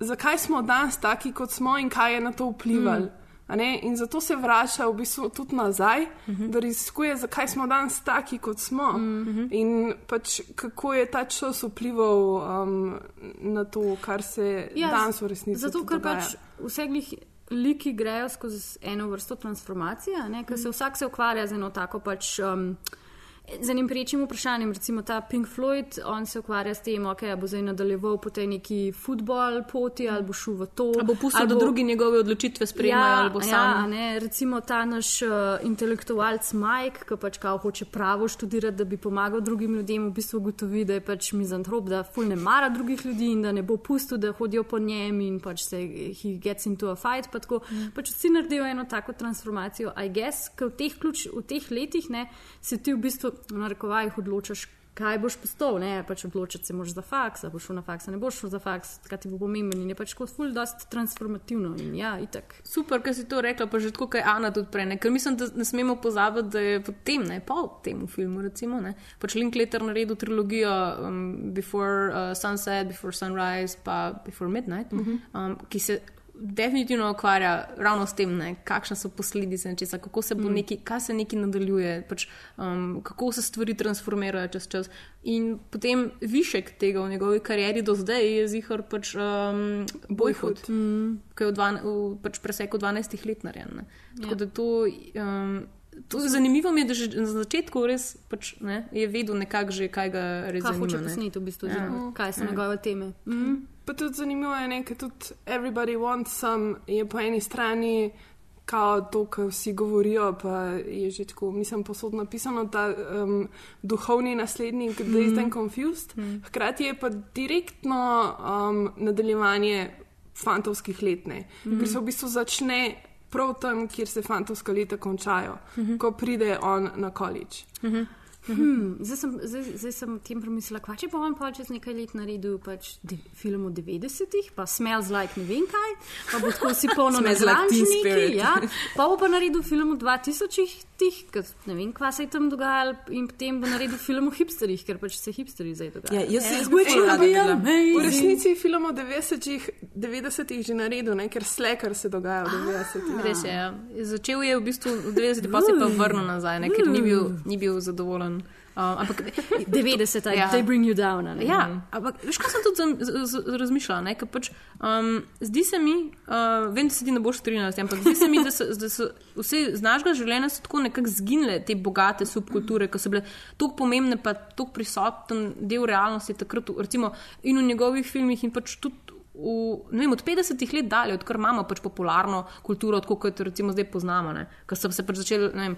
zakaj smo danes taki, kot smo in kaj je na to vplivalo. ne? In zato se vrača v bistvu tudi nazaj, uh -huh. da raziskuje, zakaj smo danes taki, kot smo. Uh -huh. In pač kako je ta čas vplival um, na to, kar se ja, danes v resnici Zato, tudi ker dogaja. pač vse glih liki grejo skozi eno vrsto transformacije, ker se vsak se ukvarja z eno tako pač. Um, Z enim prejčim vprašanjem, recimo ta Pink Floyd, on se ukvarja s tem, ok, a bo zdaj nadaljeval po tej neki futbol poti ali bo šel v to. Ali bo pustil, da drugi njegove odločitve sprejemajo, ali bo ja, sam. ne, recimo ta naš uh, intelektualc Mike, ki pač kao hoče pravo študirati, da bi pomagal drugim ljudem, v bistvu ugotovi, da je pač mizantrop, da ful ne mara drugih ljudi in da ne bo pustil, da hodijo po njem in pač se he gets into a fight. Pa tako, mm. pač vsi naredijo eno tako transformacijo, I guess, ker v teh, ključ, v teh letih ne, se ti v bistvu v narekovajih odločaš. kaj boš postal, ne, pač odločiti se moraš za faks, boš šel na faks, ne boš šel za faks, kaj ti bo pomemben in je pač kot ful dost transformativno in ja, itak. Super, ker si to rekla, pa že tako, je Ana tudi prej. Ne? Ker mislim, da ne smemo pozabiti, da je potem, ne po tem filmu, recimo, ne? pač Linklater naredil trilogijo um, Before uh, Sunset, Before Sunrise, pa Before Midnight, uh -huh. um, ki se definitivno ukvarja ravno s tem, ne? kakšne so posledice nečesa, kako se bo Mm. neki, kaj se neki nadaljuje, pač, um, kako se stvari transformirajo čez čas. In potem višek tega v njegovi karieri do zdaj je zihar pač um, Boyhood, Mm. ki je v, dvan, v pač preseku 12 let narejen. ne. Tako Ja. da to. Um, To zanimivo mi je, da že na začetku res pač, ne, je vedel nekako že, kaj ga res Kaj zanima. hoče ne. posneti v bistvu, Ja. oziroma kaj so Ja. njegove teme. Mm. Pa tudi zanimivo je, ker tudi Everybody Wants Some je po eni strani kao to, kar vsi govorijo, pa je že tako, mislim, posod napisano, ta um, duhovni naslednik mm. Dazed and Confused. Mm. Hkrati je pa direktno um, nadaljevanje fantovskih let, ne, mm. ker se v bistvu začne prav tam, kjer se fantovska leta končajo, mm -hmm. ko pride on na college. Mm -hmm. Hmm, zdaj, sem, zdaj, zdaj sem o tem premislila, kva če on pa čez nekaj let naredil pač de, film v 90-ih, pa Smells Like ne vem kaj, pa bo tako si polno Smells like ja, pa bo pa naredil film v 2000-ih, ker ne vem, kva se je tam dogajalo in potem bo naredil film o hipsterjih, ker pač se hipsterji zdaj dogajajo. Ja, jaz bi Which ful will rada be videla. amazing. V resnici film v 90-ih 90 že naredil, ne? ker slekar se dogaja v 90-ih. Res je. Ja. Začel je v bistvu v 90-ih, pa se je pa vrnil nazaj, ne, ker ni bil, ni bil zadovoljen. Um, ampak 90, ja. they bring you down. a ne? Ja, ampak veš, kaj sem tudi razmišljala? Pač, um, zdi se mi, uh, vem, da se ti ne boš strinjala s tem, ampak zdi se mi, da so, da so vse z našega življenja tako nekako zginile te bogate subkulture, ki so bile tako pomembne, pa tako prisoten del realnosti takrat, recimo in v njegovih filmih in pač tudi. V, vem, od 50 let dalje, odkar imamo pač popularno kulturo, tako kot jo recimo zdaj poznamo. Ker so se pač začeli, ne vem,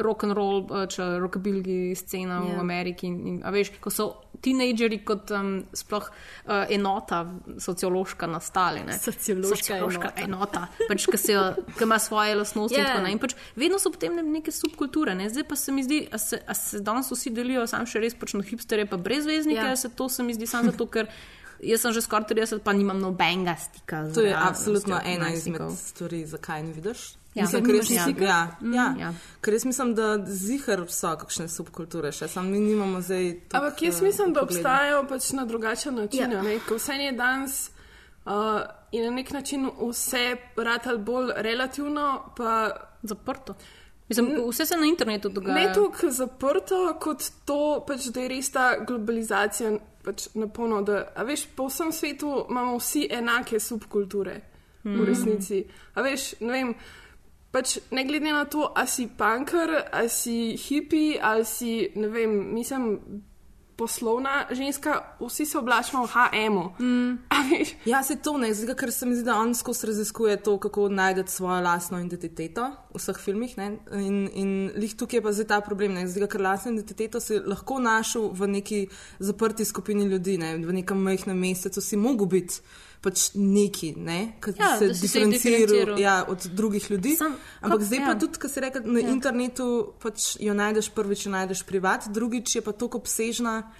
rock and roll, pač rockabilly scena v Ja. Ameriki. In, in, veš, ko so tinejdžeri kot um, sploh uh, enota sociološka nastali. Ne? Sociološka sociološka enota. enota. Pač, ki, se, jo- ki ima svoje lastnosti. Ja. Yeah. Tako, ne? in pač vedno so potem ne- neke subkulture. Ne? Zdaj pa se mi zdi, da se, a se danes vsi delijo sam še res pač na hipsterje, pa brezveznike. Ja. Yeah. Se to se mi zdi samo zato, ker. Jaz sem že skoraj 30, pa nimam nobenega stika. z To je absolutno ena izmed stvari, zakaj ne vidiš. Ja. Mislim, Ker res stika? ja, Mm, ja. ja. Ker res mislim, da zihar so kakšne subkulture, še sam mi nimamo zdaj. Ampak jaz eh, mislim, da vpogleda. obstajajo pač na drugačen način. Ja. Ja. Ko vse je danes uh, in na nek način vse ratalo bolj relativno, pa zaprto. Mislim, vse se na internetu dogaja. Ne toliko zaprto, kot to, pač, da je res ta globalizacija pač, na polno. Da, veš, po vsem svetu imamo vsi enake subkulture mm. Mhm. v resnici. A veš, ne vem. Pač ne glede na to, ali si punker, ali si hipi, ali si, ne vem, mislim, poslovna ženska, vsi se oblačimo v HM-u. Mm. Ja, se to ne, zdaj, ker se mi zdi, da on skozi raziskuje to, kako najti svojo lastno identiteto v vseh filmih. Ne? In, in lih tukaj je pa zdaj ta problem, ne? zdaj, ker lastno identiteto si lahko našel v neki zaprti skupini ljudi, ne? v nekem majhnem mesecu si mogel biti. Pač neki, ne, ki Ja, se se diferenciral. ja, od drugih ljudi. Sam- Ampak kak- zdaj ja. pa tudi, ko si rekel, na Ja. internetu pač jo najdeš prvič, jo najdeš privat, drugič je pa tako obsežna,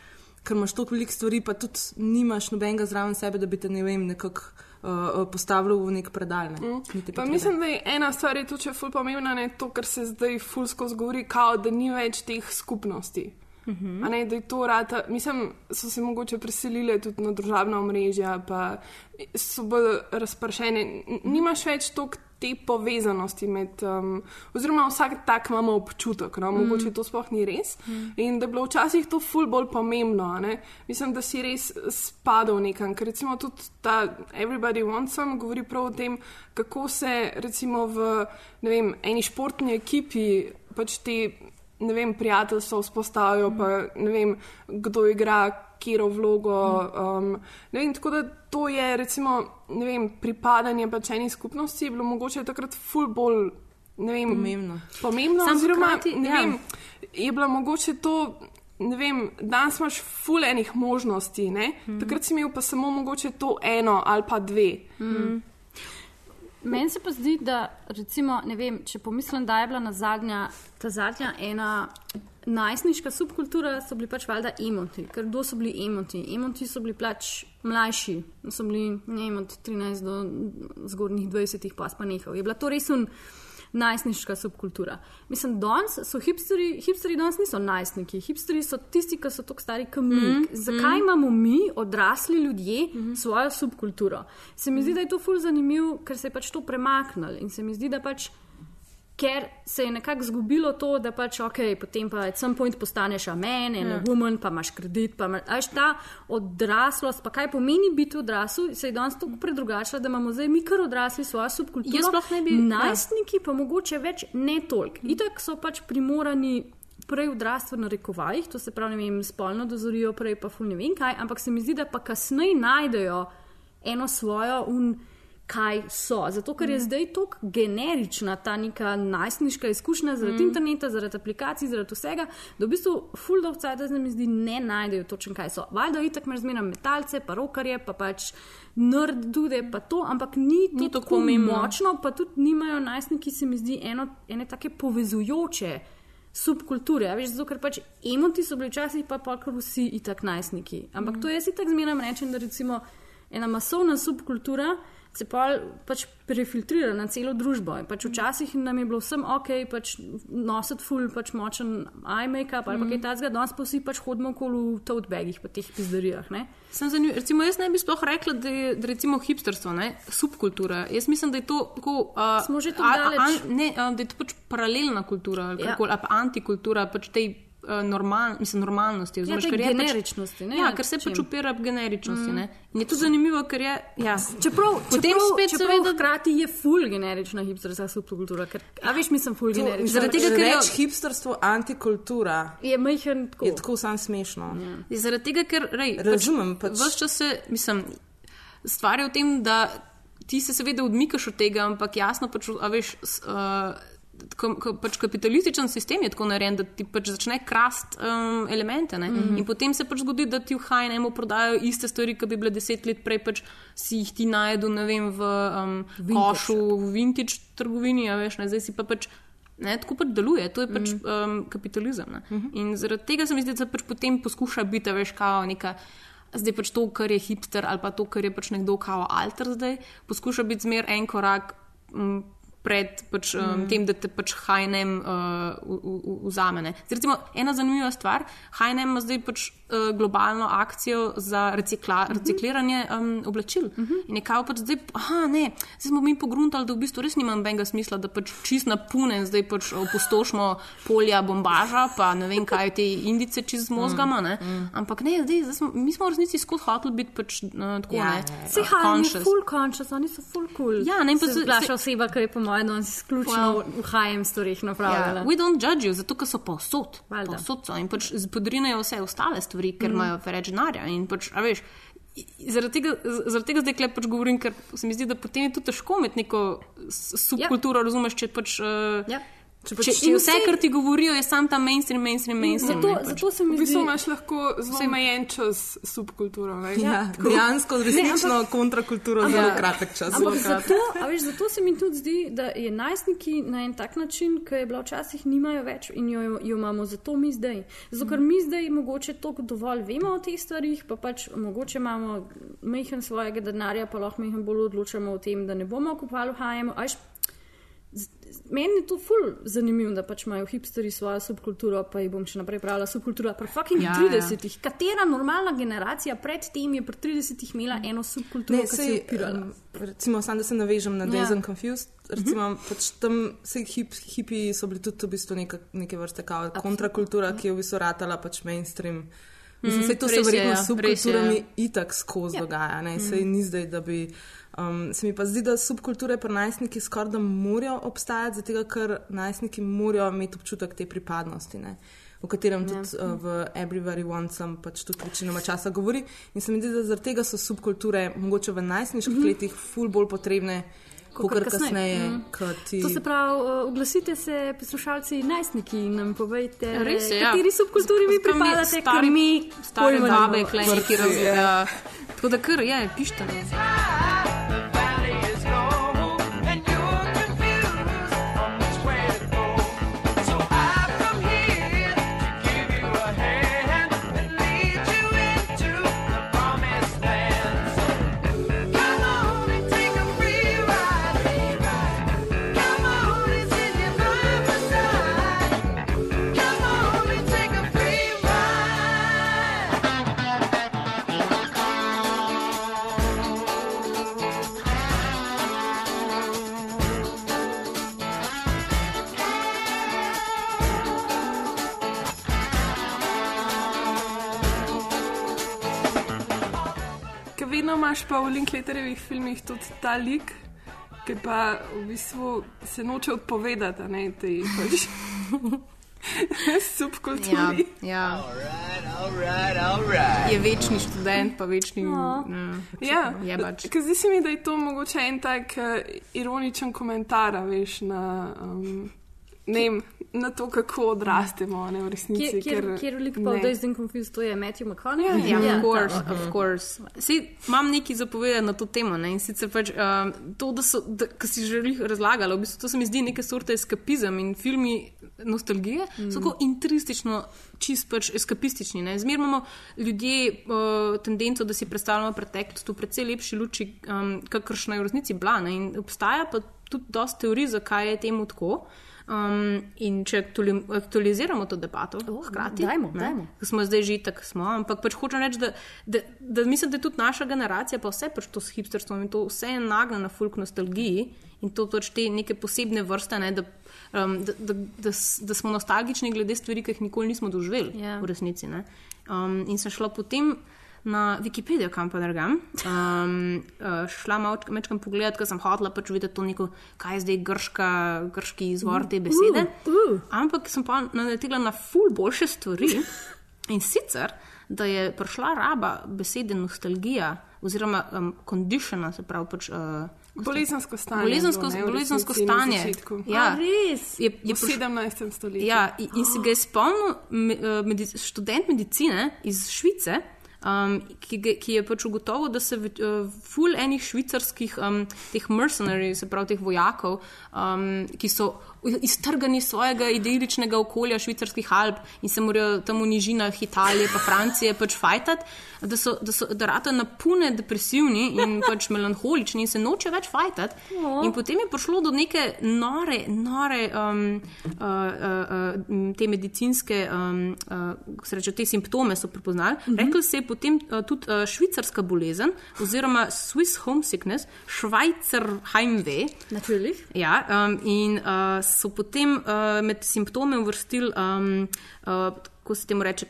ker imaš toliko velik stvari, pa tudi nimaš nobenega zraven sebe, da bi te ne vem, nekako uh, postavil v nek predal. Ne. Niti Pa mislim, da je ena stvar je tudi še ful pomembna, ne to, kar se zdaj ful skozi govori, kao, da ni več teh skupnosti. Mhm. A Ne, da je to rata, mislim, so se mogoče preselile tudi na družabna omrežja, pa so bolj razpršene. Nimaš več toliko te povezanosti med, um, oziroma vsak tak imamo občutek, no? mogoče to sploh ni res. Mm. In da je bilo včasih to ful bolj pomembno, ne? mislim, da si res spadal nekam. Ker recimo tudi ta Everybody Wants Some govori prav o tem, kako se recimo v vem, eni športni ekipi pač te ne vem, prijateljstva vzpostavijo, pa ne vem, kdo igra kjero vlogo. Um, ne vem, tako da to je recimo, ne vem, pripadanje pač eni skupnosti je bilo mogoče takrat ful bolj. Ne vem, Pomembno. Pomembno, Sam oziroma, hkrati, ne ja. vem, je bilo mogoče to. Ne vem, danes imaš ful enih možnosti, mm. takrat si imel pa samo mogoče to eno ali pa dve. Mm. Meni se pa zdi, da recimo, vem, če pomislim, da je bila na zadnja, ta zadnja ena najstniška subkultura so bili pač valjda emoti. Ker kdo so bili emoti? Emoti so bili pač mlajši, so bili ne od 13 do zgornjih 20, pa pa nehal. Je bila to res un najstniška subkultura. Mislim, danes so hipsteri, hipsteri danes niso najstniki, hipsteri so tisti, ki so tako stari kot mi. Mm, Zakaj mm. imamo mi, odrasli ljudje, mm. svojo subkulturo? Se mi zdi, da je to ful zanimivo, ker se je pač to premaknilo in se mi zdi, da pač. Ker se je nekako zgubilo to, da pač, ok, potem pa at some point postaneš amen, en Ja. woman, pa imaš kredit, pa imaš ajš, ta odraslost, pa kaj pomeni biti odrasel, se je danes tako predrugačila, da imamo zdaj mi kar odrasli svojo subkulturo. Jaz sploh ne bi- ja. Najstniki pa mogoče več ne toliko. Itak so pač primorani. Prej odrasli v narekovajih, to se pravi, ne vem, spolno dozorijo, prej pa ful ne vem kaj, ampak se mi zdi, da pa kasneje najdejo eno svojo un, kaj so. Zato, ker je zdaj tako generična ta neka najstniška izkušnja zaradi Mm. mm. interneta, zaradi aplikacij, zaradi vsega, da v bistvu full of cajt, se mi zdi, ne najdejo točno kaj so. Valjda itak imaš zmeraj metalce, pa rokarje, pa pač nerd dude, pa to, ampak ni to Ni tako tako močno, pa tudi nimajo najstniki, se mi zdi, eno, ene take povezujoče. Subkulture, veš, zato ker pač emoti so bili včasih, pa pa kar vsi itak najstniki. Ampak mm. to jaz itak zmeraj rečem, da recimo ena masovna subkultura se pa pač prefiltrira na celo družbo. In Pač včasih nam je bilo vsem ok, pač nositi ful, pač močen eye make-up ali mm. pa kaj takega, danes pa vsi pač hodimo okoli v tote bagih, pa teh pizderijah. Sem zanimiv. Recimo, jaz ne bi sploh rekla, da je da recimo hipsterstvo, ne, subkultura. Jaz mislim, da je to tako. Uh, Smo že tako daleč. ne, uh, da je to pač paralelna kultura ali Ja. ja. ali pa antikultura pač tej normal, mislim, normalnosti. Ja, tej ker je generičnosti, ne, Pač, ja, ker se pač upira ob generičnosti. Mm. In je tudi zanimivo, ker je. Ja. Čeprav, Potem čeprav, spet čeprav seveda. hkrati je full generična hipsterska subkultura. Ker, a veš, mislim, full To, generična. zaradi tega, ker je več hipsterstvo, antikultura. Je majhen tako. Je tako sam smešno. Ja. Zaradi tega, ker rej, Razumem, pač, pač- pač. Vse čas se, mislim, stvar je v tem, da ti se seveda odmikaš od tega, ampak jasno pač, a veš. Uh, Ko, ko, pač kapitalističen sistem je tako narejen, da ti pač začne krast um, elemente. Mm Mhm. -hmm. In potem se pač zgodi, da ti v HNM prodajajo iste stvari, ki bi bile deset let prej, pač si jih ti najdel ne vem, v um, košu, v vintage trgovini, a veš, ne, zdaj si pa pač. Ne, tako pač deluje, to je pač mm. um, kapitalizem. Ne. Mm -hmm. In zaradi tega se mi zdi, da pač potem poskuša biti, veš, kao neka. Zdaj pač to, kar je hipster ali pa to, kar je pač nekdo kao alter zdaj, poskuša biti zmer en korak m, pred pač, um, Mm. tem, da te pač HNM uh, vzame. ne. Zdaj, recimo, ena zanimiva stvar, HNM ima zdaj pač uh, globalno akcijo za recikla, Mhm. recikliranje um, oblačil. Mm -hmm. In je kao pač zdaj, aha, ne, zdaj smo mi pogruntali, da v bistvu res nima nobenega smisla, da pač čist napune, zdaj pač opustošimo polja bombaža, pa ne vem kaj te indice čist z mozgama. Ne? Mm. Ampak ne, zdaj, zdaj smo, mi smo v resnici skozi hoteli biti pač uh, tako Ja, uh, hajni conscious. full conscious, oni so full cool. Ja, ne, pa se se- zglaša se- oseba, ki je po mojem danes izključno Well. v HM storih napravljala. Ja, we don't judge you, zato ker so povsod. Povsod so in pač podrinajo vse ostale stvari, ker Mhm. mm. imajo več denarja. In pač, a veš, zaradi tega, zaradi tega zdaj klep pač govorim, ker se mi zdi, da potem je tudi težko imeti neko subkulturo, ja. razumeš, če pač. Uh, ja. Če, pač- če, in vse, vse- kar ti govorijo, je sam ta mainstream, mainstream, mainstream. Zato- ne, pač. zato se mi V bistvu zdi- imaš lahko zelo omejen čas subkulturo. ne? Ja, tako. dejansko resnično ampak- kontrakulturo Ampak- zelo kratek čas. Ampak zato, a veš, zato se mi tudi zdi, da je najstniki na en tak način, ki je bila včasih, nimajo več in jo, jo imamo zato mi zdaj. Zato, ker mi zdaj mogoče toliko dovolj vemo o teh stvarih, pa pač mogoče imamo mehen svojega denarja, pa lahko mehen bolj odločamo o tem, da ne bomo kupovali v HM. Meni je to ful zanimivo, da pač imajo hipsteri svojo subkulturo, pa jih bom še naprej pravila subkultura. Pri fucking Ja, ja, ja. 30-ih. Katera normalna generacija pred tem je pri 30-ih imela eno subkulturo, Ne, ki se je odpirala? um, recimo, sam da se navežem na Ja. Days and Confused. Recimo, pač tam vsi hip, hipi so bili tudi v bistvu neka, neke vrste kao, kontrakultura, ki je v bistvu ratala pač mainstream. Mislim, Mhm, mm, to se res je, verjetno ja, s je, subkulturami ja. itak skozi Ja. dogaja. Ne? Mhm. Sej ni zdaj, da bi. Um, se mi pa zdi, da subkulture pri najstnikih skoraj da morajo obstajati, zato ker najstniki morajo imeti občutek te pripadnosti. Ne? O katerem Ja. tudi uh, v Everybody Wants Some pač tudi večinoma časa govori. In se mi zdi, da zaradi tega so subkulture mogoče v najstniških mm. -hmm. letih ful bolj potrebne, kot Kakor kasneje. kasneje ko ti... To se pravi, uh, oglasite se, poslušalci, najstniki in nam povejte, Res je, ja. kateri subkulturi vi pripadate, stari- ker mi Stare pojma babe, nimamo. klej neki Vrtci, razumejo. ja. Tako da kar je, pišite. Pa v Linklaterjevih filmih tudi ta lik, ki pa v bistvu se noče odpovedati, a ne tej pač subkulturi. Ja, Alright, alright. je večni študent, pa večni. ne, pač Ja, pač. ker zdi se mi, da je to mogoče en tak uh, ironičen komentar, veš, na, um, ne na to, kako odrastemo ne, v resnici. Kjer, kjer, lik pa Dazed and Confused, to je Matthew McConaughey? Ja, of course, ta, of course. Sej, imam nekaj zapovedati na to temo. Ne? In sicer pač, um, to, da so, da, kar si že razlagala, v bistvu to se mi zdi neke sorte eskapizem in filmi nostalgije mm. so tako intristično, čist pač eskapistični. Ne? Zmer imamo ljudje uh, tendenco, da si predstavljamo preteklost v precej lepši luči, um, kakršna je v resnici bila. Ne? In obstaja pa tudi dosta teorij, zakaj je temu tako. Um, in če aktuali- aktualiziramo to debato, oh, hkrati, dajmo, ne, dajmo. Smo zdaj že tako smo, ampak pač hočem reči, da, da, da mislim, da je tudi naša generacija, pa vse pač to s hipsterstvom in to vse je nagnjeno na folk nostalgiji in to pač te neke posebne vrste, ne, da, um, da, da, da, da smo nostalgični glede stvari, ki jih nikoli nismo doživeli Ja. v resnici. ne. Um, in sem šla potem na Wikipedijo, kam pa drgam. Um, uh, šla malo večkrat pogledat, ker sem hodila pač videti to neko, kaj je zdaj grška, grški izvor te besede. Ampak sem pa naletela na ful boljše stvari. In sicer, da je prišla raba besede nostalgija oziroma um, conditiona, se pravi pač. Uh, Bolezensko stanje. Bolezensko, ne, bolezensko stanje. Ja, A, res? je, je V prišlo- 17. stoletju. Ja, in, in se ga je spomnil eh, medic, študent medicine iz Švice, um, ki, ki je pač ugotovil, da se uh, ful enih švicarskih um, teh mercenaries, se pravi teh vojakov, um, ki so iztrgani iz svojega idiličnega okolja švicarskih Alp in se morajo tam v nižinah Italije pa Francije pač fajtati, da so, da so da rata napune depresivni in pač melanholični in se noče več fajtati. In potem je prišlo do neke nore, nore um, uh, uh, uh, te medicinske, um, uh, se reče, te simptome so prepoznali. Mm -hmm. Rekli se je potem uh, tudi uh, švicarska bolezen oziroma Swiss homesickness, Švajcer Heimweh. Natürlich. Ja, um, in uh, so potem uh, med simptome uvrstili, um, uh, kako se temu reče.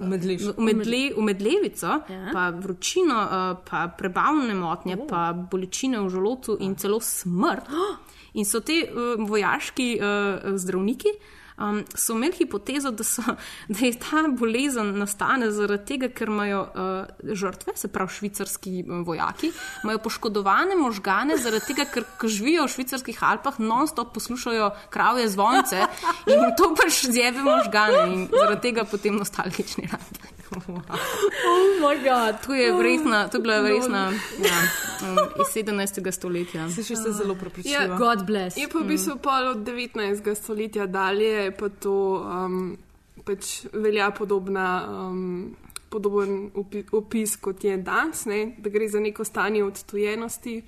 Umedliš. Umedle, umedlevico, Ja. pa vročino, uh, pa prebavne motnje, oh. pa bolečine v želodcu in celo smrt. In so ti uh, vojaški uh, zdravniki um, so imeli hipotezo, da, so, da je ta bolezen nastane zaradi tega, ker imajo uh, žrtve, se pravi švicarski um, vojaki, imajo poškodovane možgane, zaradi tega, ker ko živijo v švicarskih Alpah, non-stop poslušajo kravje zvonce in to pač zjebe možgane in zaradi tega potem nostalgični rad. Oh moj bog. To je, resna, to je bila resna ja, um, iz 17. stoletja. Si še ste zelo prepričljiva. Ja. God bless. Je pa v bistvu pol od 19. stoletja dalje, pa to um, pač velja podobna. Um, Podoben opi- opis kot je danes, ne? da gre za neko stanje odtujenosti.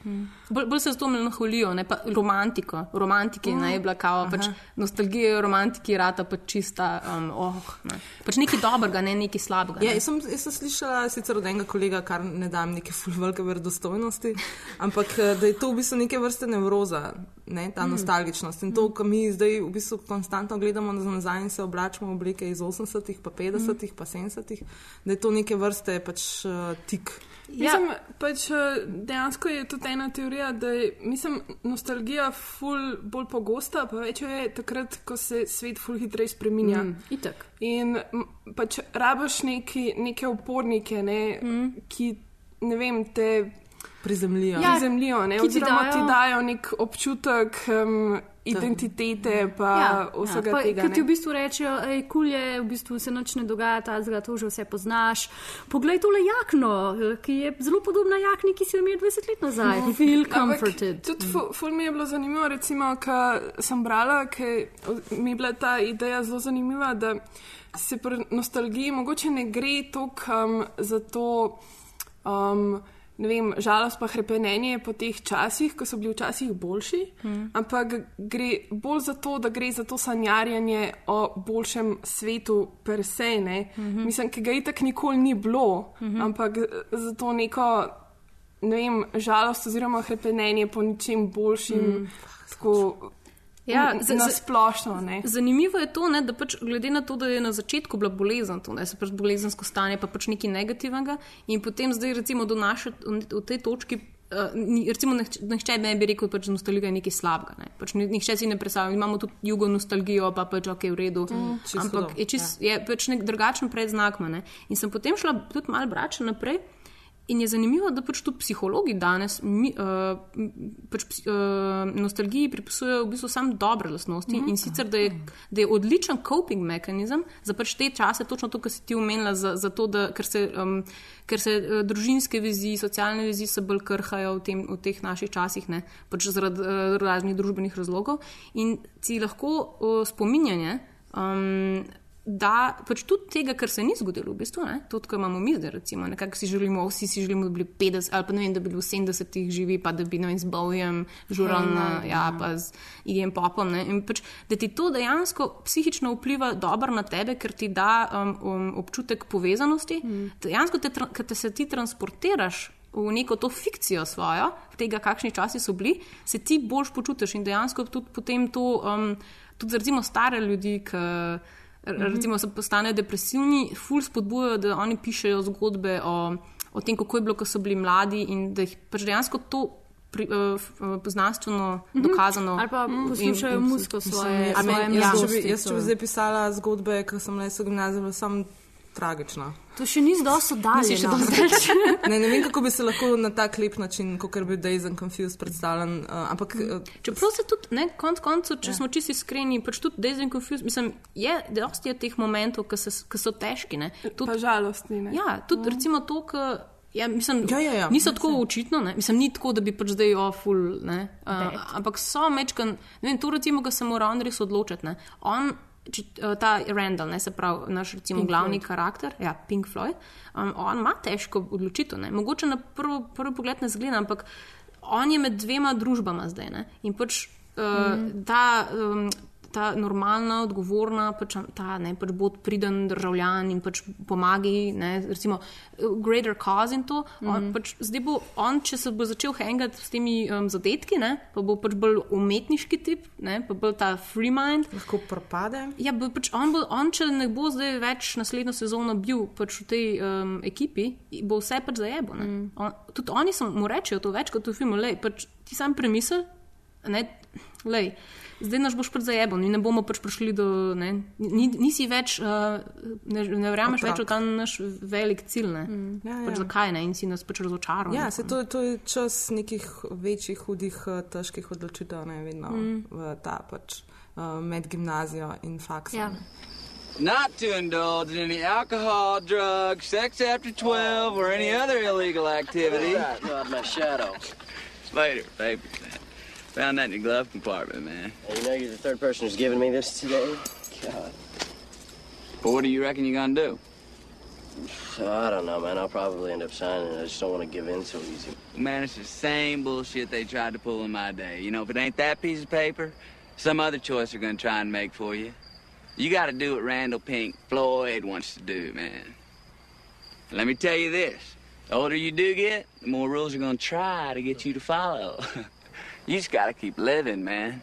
Bolj, bolj se z to melanholijo, ne pa romantiko. Romantiki mm. je bila kao, pač nostalgija je romantiki, rata pa čista, um, oh, ne. pač nekaj dobrega, ne nekaj slabega. Ja, ne. jaz, sem, jaz sem slišala sicer od enega kolega, kar ne dam neke ful velike verodostojnosti, ampak eh, da je to v bistvu neke vrste nevroza, ne, ta mm. nostalgičnost. In to, kar mi zdaj v bistvu konstantno gledamo nazaj in se obračamo v oblike iz 80-ih, pa 50-ih, pa 70-ih, da je to neke vrste pač uh, tik. Ja. Mislim, pač, eh, dejansko je tudi ena teorija, da je mislim, nostalgija ful bolj pogosta, pa več je takrat, ko se svet ful hitreje spreminja. Mm, itak. In pač rabaš neki, neke upornike, ne, mm. ki ne vem, te Prizemljijo. ja, prizemljijo, ne, ki ti oziroma dajo- ti dajo nek občutek um, identitete, pa ja, vsega pa, tega. Ker ti v bistvu rečejo, hej, kul je, v bistvu se nič ne dogaja, ta zgled, to že vse poznaš. Poglej tole jakno, ki je zelo podobna jakni, ki si jo imel 20 let nazaj. No. Feel Ampak comforted. Tudi fu- ful mi je bilo zanimivo, recimo, ko sem brala, ker mi je bila ta ideja zelo zanimiva, da se pri nostalgiji mogoče ne gre toliko um, za to. Um, Ne vem, žalost pa hrepenenje po teh časih, ko so bili včasih boljši, mm. ampak gre bolj za to, da gre za to sanjarjanje o boljšem svetu per se. Mm -hmm. Mislim, ki ga itak nikoli ni bilo, mm -hmm. ampak za to neko ne vem, žalost oziroma hrepenenje po ničem boljšim. Mm. Tako, Ja, N- z- na z- splošno. Ne? Zanimivo je to, ne, da pač glede na to, da je na začetku bila bolezen, to, ne, se pač bolezensko stanje, pa pač nekaj negativnega, in potem zdaj recimo do naše, v tej točki. Uh, ni, recimo, nihče ne bi rekel, pač, da nostalgija je nekaj slabega. Ne? Pač, ni- nihče si ne predstavlja. Imamo tudi jugo nostalgijo, pa pač ok, v redu. Mm, čisto Ampak dobro, je, čist, je pač nek drugačen predznak. Ne? In sem potem šla tudi malo brače naprej. In je zanimivo, da pač tudi psihologi danes mi, uh, pač, uh, nostalgiji pripisujejo v bistvu samo dobre lastnosti mm -hmm. in sicer, da je, da je odličen coping mehanizem za pač te čase, točno to, kar si ti omenila, za, za to, da ker se, um, ker se uh, družinske vezi, socialne vezi se bolj krhajo v, tem, v teh naših časih, ne, pač zaradi uh, raznih družbenih razlogov in si lahko uh, spominjanje. Um, da pač tudi tega, kar se ni zgodilo, v bistvu, ne, to, kar imamo mi zdaj, recimo, nekako si želimo, vsi si želimo, da bi bili 50 ali pa ne vem, da bi bili v 70-ih živi, pa da bi ne vem, z Bowijem, žural na, ja, pa z Igem Popom. Ne, in pač, da ti to dejansko psihično vpliva dobro na tebe, ker ti da um, um, občutek povezanosti, mm. dejansko te, ker te se ti transportiraš. V neko to fikcijo svojo, tega, kakšni časi so bili, se ti boljš počutiš in dejansko tudi potem to, um, tudi recimo stare ljudi, ki recimo se postanejo depresivni, ful spodbujajo, da oni pišejo zgodbe o, o tem, kako je bilo, ko so bili mladi in da jih pač dejansko to pri, uh, znanstveno dokazano. Ali pa poslušajo muziko svoje, A svoje meni- jaz, če bi, jaz, če bi zdaj pisala zgodbe, ki sem le so gimnazije, sam tragična. To še ni dosto Nisi še oddaljeno. dosti ne, ne vem, kako bi se lahko na tak lep način, kot bi Days and Confused predstavljen. Uh, ampak, uh, Čeprav se tudi, ne, konc koncev, če ja. smo čisto iskreni, pač tudi Days and Confused, mislim, je, dosti je teh momentov, ki so, ki so težki. Ne. Tud, Pa žalostni. Ne? Ja, tudi mm. recimo to, ki. Ja, mislim, Ja, ja, ja. Niso tako očitno, ne? mislim, ni tako, da bi pač zdaj oful. Uh, ampak so mečkan, ne vem, to recimo, ko se mora on res odločiti. ne. On, če, uh, ta Randall, ne, se pravi, naš recimo Pink glavni Floyd. karakter, ja, Pink Floyd, um, on ima težko odločitev. Ne? Mogoče na prvo, prvi pogled ne zgleda, ampak on je med dvema družbama zdaj. Ne? In pač uh, mm. ta. Um, Ta normalna, odgovorna, pač ta ne, pač bod priden državljan in pač pomagi, ne, recimo, greater cause in to. Mm. On, pač, zdaj bo on, če se bo začel hangati s temi um, zadetki, ne, pa bo pač bolj umetniški tip, ne, pa bolj ta free mind. Lahko propade. Ja, bo pač on, bo, on, če ne bo zdaj več naslednjo sezono bil pač v tej um, ekipi, bo vse pač zajebo. Mm. On, tudi oni so, mu rečejo to več kot v filmu. Lej, pač, ti sam premisel, ne, lej, zdaj naš boš pač zajeben in ne bomo pač prišli do. Ne, ni, nisi več, uh, ne, ne verjameš več v ta naš velik cilj. Ne, Mm. Ja, pač ja. zakaj ne in si nas pač razočaral. Ja, se to, to je čas nekih večjih, hudih, eh, težkih odločitev, ne vedno Mm. v ta pač uh, med gimnazijo in faksom. Ja. Not to indulge in any alcohol, drugs, sex after 12, or any other illegal activity. Right, not my shadow. Later, baby. Found that in your glove compartment, man. You know you're the third person who's given me this today? God. But what do you reckon you're gonna do? I don't know, man. I'll probably end up signing it. I just don't want to give in so easy. Man, it's the same bullshit they tried to pull in my day. You know, if it ain't that piece of paper, some other choice they're gonna try and make for you. You gotta do what Randall Pink Floyd wants to do, man. Let me tell you this. The older you do get, the more rules are gonna try to get you to follow. you just gotta keep living, man.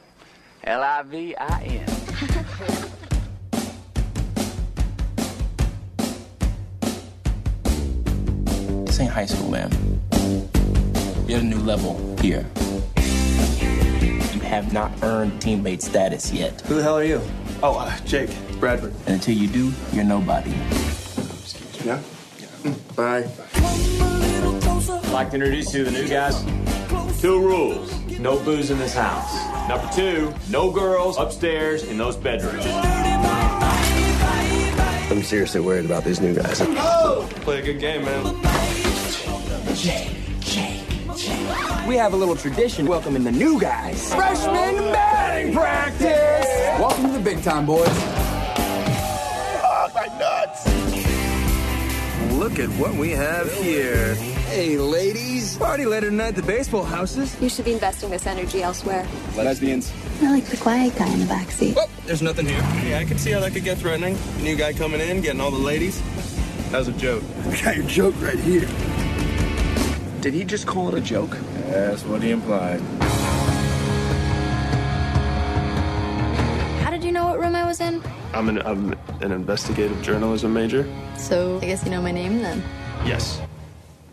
L-I-V-I-N. This ain't high school, man. You're at a new level here. You have not earned teammate status yet. Who the hell are you? Oh, uh, Jake Bradford. And until you do, you're nobody. Yeah? Bye. I'd like to introduce you to the new guys. Two rules no booze in this house. Number two, no girls upstairs in those bedrooms. I'm seriously worried about these new guys. Oh! Play a good game, man. We have a little tradition welcoming the new guys. Freshman batting practice! Welcome to the big time, boys. Oh, my nuts! Look at what we have here. Hey, ladies. Party later tonight at the baseball houses. You should be investing this energy elsewhere. Lesbians. I like the quiet guy in the backseat. Oh, there's nothing here. Yeah, I can see how that could get threatening. New guy coming in, getting all the ladies. That was a joke. I got your joke right here. Did he just call it a joke? That's what he implied. How did you know what room I was in? I'm an, I'm an investigative journalism major. So, I guess you know my name then? Yes.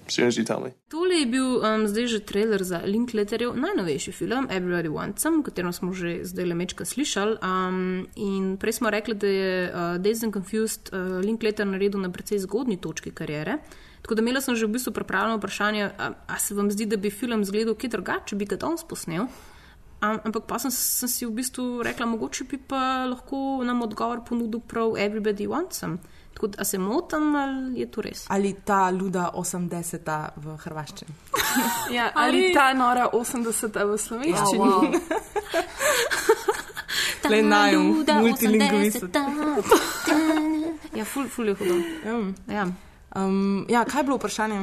Soon as you tell me. Tole je bil um, zdaj že trailer za Linkletterjev najnovejši film Everybody Wants Some, o katerem smo že zdaj le mečka slišali. Um, in prej smo rekli, da je uh, Dazed and Confused uh, Linkletter naredil na precej zgodni točki karijere. Tako da imela sem že v bistvu pripravljeno vprašanje, a, a se vam zdi, da bi film izgledal kaj drugače, če bi ga danes posnel. Am, ampak pa sem, sem si v bistvu rekla, mogoče bi pa lahko nam odgovor ponudil prav Everybody Wants Some. Tako da se motim ali je to res? Ali ta luda 80-ta v Hrvaščini. Ja, ali ta nora 80-ta v slovenščini. Oh, wow. Le najum, multilingvist. Ja, ful, ful je hudo. Ja. Um, ja, kaj je bilo vprašanje?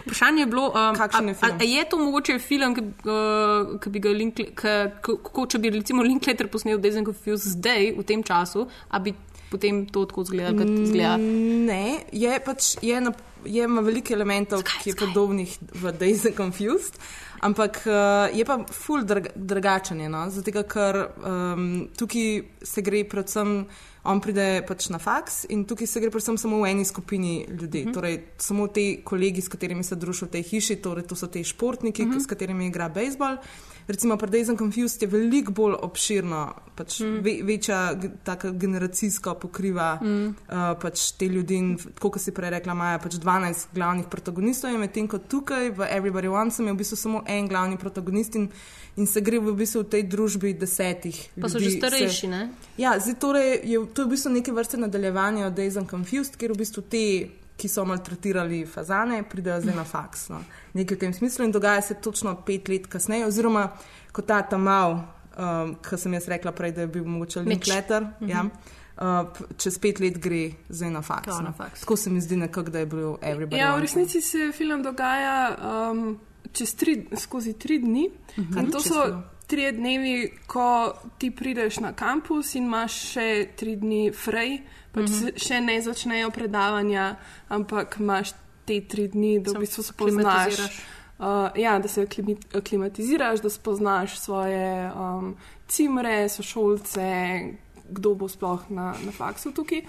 Vprašanje je bilo, um, Kakšen je a, a, film? a je to mogoče film, ki, uh, ki bi ga Linkle- k- k- kako če bi recimo Linklater posnel Days and Confused zdaj, v tem času, a bi potem to tako izgledalo, kot izgleda? Mm, Ne, je pač je, na, je ima veliko elementov, skaj, ki je skaj. podobnih v Days and Confused. Ampak uh, je pa ful drg, drugačen, no? zato ker um, tukaj se gre predvsem, on pride pač na faks in tukaj se gre predvsem samo v eni skupini ljudi, Mhm. uh -huh. torej samo te kolegi, s katerimi se druži v tej hiši, torej to so te športniki, uh Mhm. -huh. s katerimi igra bejzbol. Recimo pri Days and Confused je veliko bolj obširno, pač Mhm. mm. ve, večja taka generacijska pokriva Mhm. mm. uh, pač te ljudi. in Tako kot si prej rekla, imajo pač 12 glavnih protagonistov, medtem ko tukaj v Everybody Wants je v bistvu samo en glavni protagonist in, in se gre v bistvu v tej družbi desetih. Pa so ljudi, že starejši, se, ne? Ja, zdaj torej je to je v bistvu neke vrste nadaljevanje od Days and Confused, kjer v bistvu te, ki so maltretirali fazane, pridejo zdaj na faks. No. Nekaj v tem smislu in dogaja se točno pet let kasneje, oziroma kot ta Tamal, um, ki sem jaz rekla prej, da je bil mogoče. Linkletter. Mhm. Ja. Uh, p- čez pet let gre zdaj na faks. Kao na no. faks. Tako se mi zdi nekako, da je bil Everybody. Ja, v resnici se film dogaja um, čez tri, skozi tri dni. Mhm. In to Čez so film. Tri dnevi, ko ti prideš na kampus in imaš še tri dni frej, pač Mhm. mm -hmm. še ne začnejo predavanja, ampak imaš te tri dni, da v bistvu spoznaš. Uh, ja, da se klimi- klimatiziraš, da spoznaš svoje um, cimre, sošolce, kdo bo sploh na, na faksu tukaj.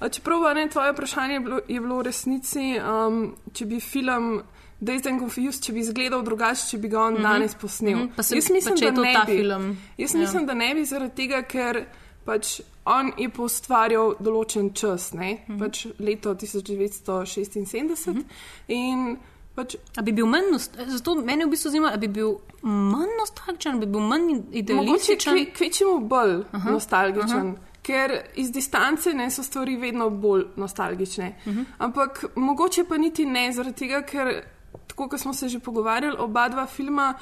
Uh, čeprav pa ne, tvoje vprašanje je bilo, je bilo v resnici, um, če bi film Days and Confused, če bi izgledal drugače, če bi ga on mm -hmm. danes posnel. Mhm. Pa se- Jaz mislim, pa če je to ne ta bi. film. Jaz Ja. mislim, da ne bi zaradi tega, ker pač on je postvarjal določen čas, ne? Mhm. pač leto 1976 Mhm. in pač A bi bil manj, zato meni v bistvu zanima, ali bi bil manj nostalgičen, bi bil manj Mogoče idealističen. kve- kvečemu bolj Aha, nostalgičen, aha. ker iz distance ne so stvari vedno bolj nostalgične. Mhm. Ampak mogoče pa niti ne, zaradi tega, ker tako kot smo se že pogovarjali, oba dva filma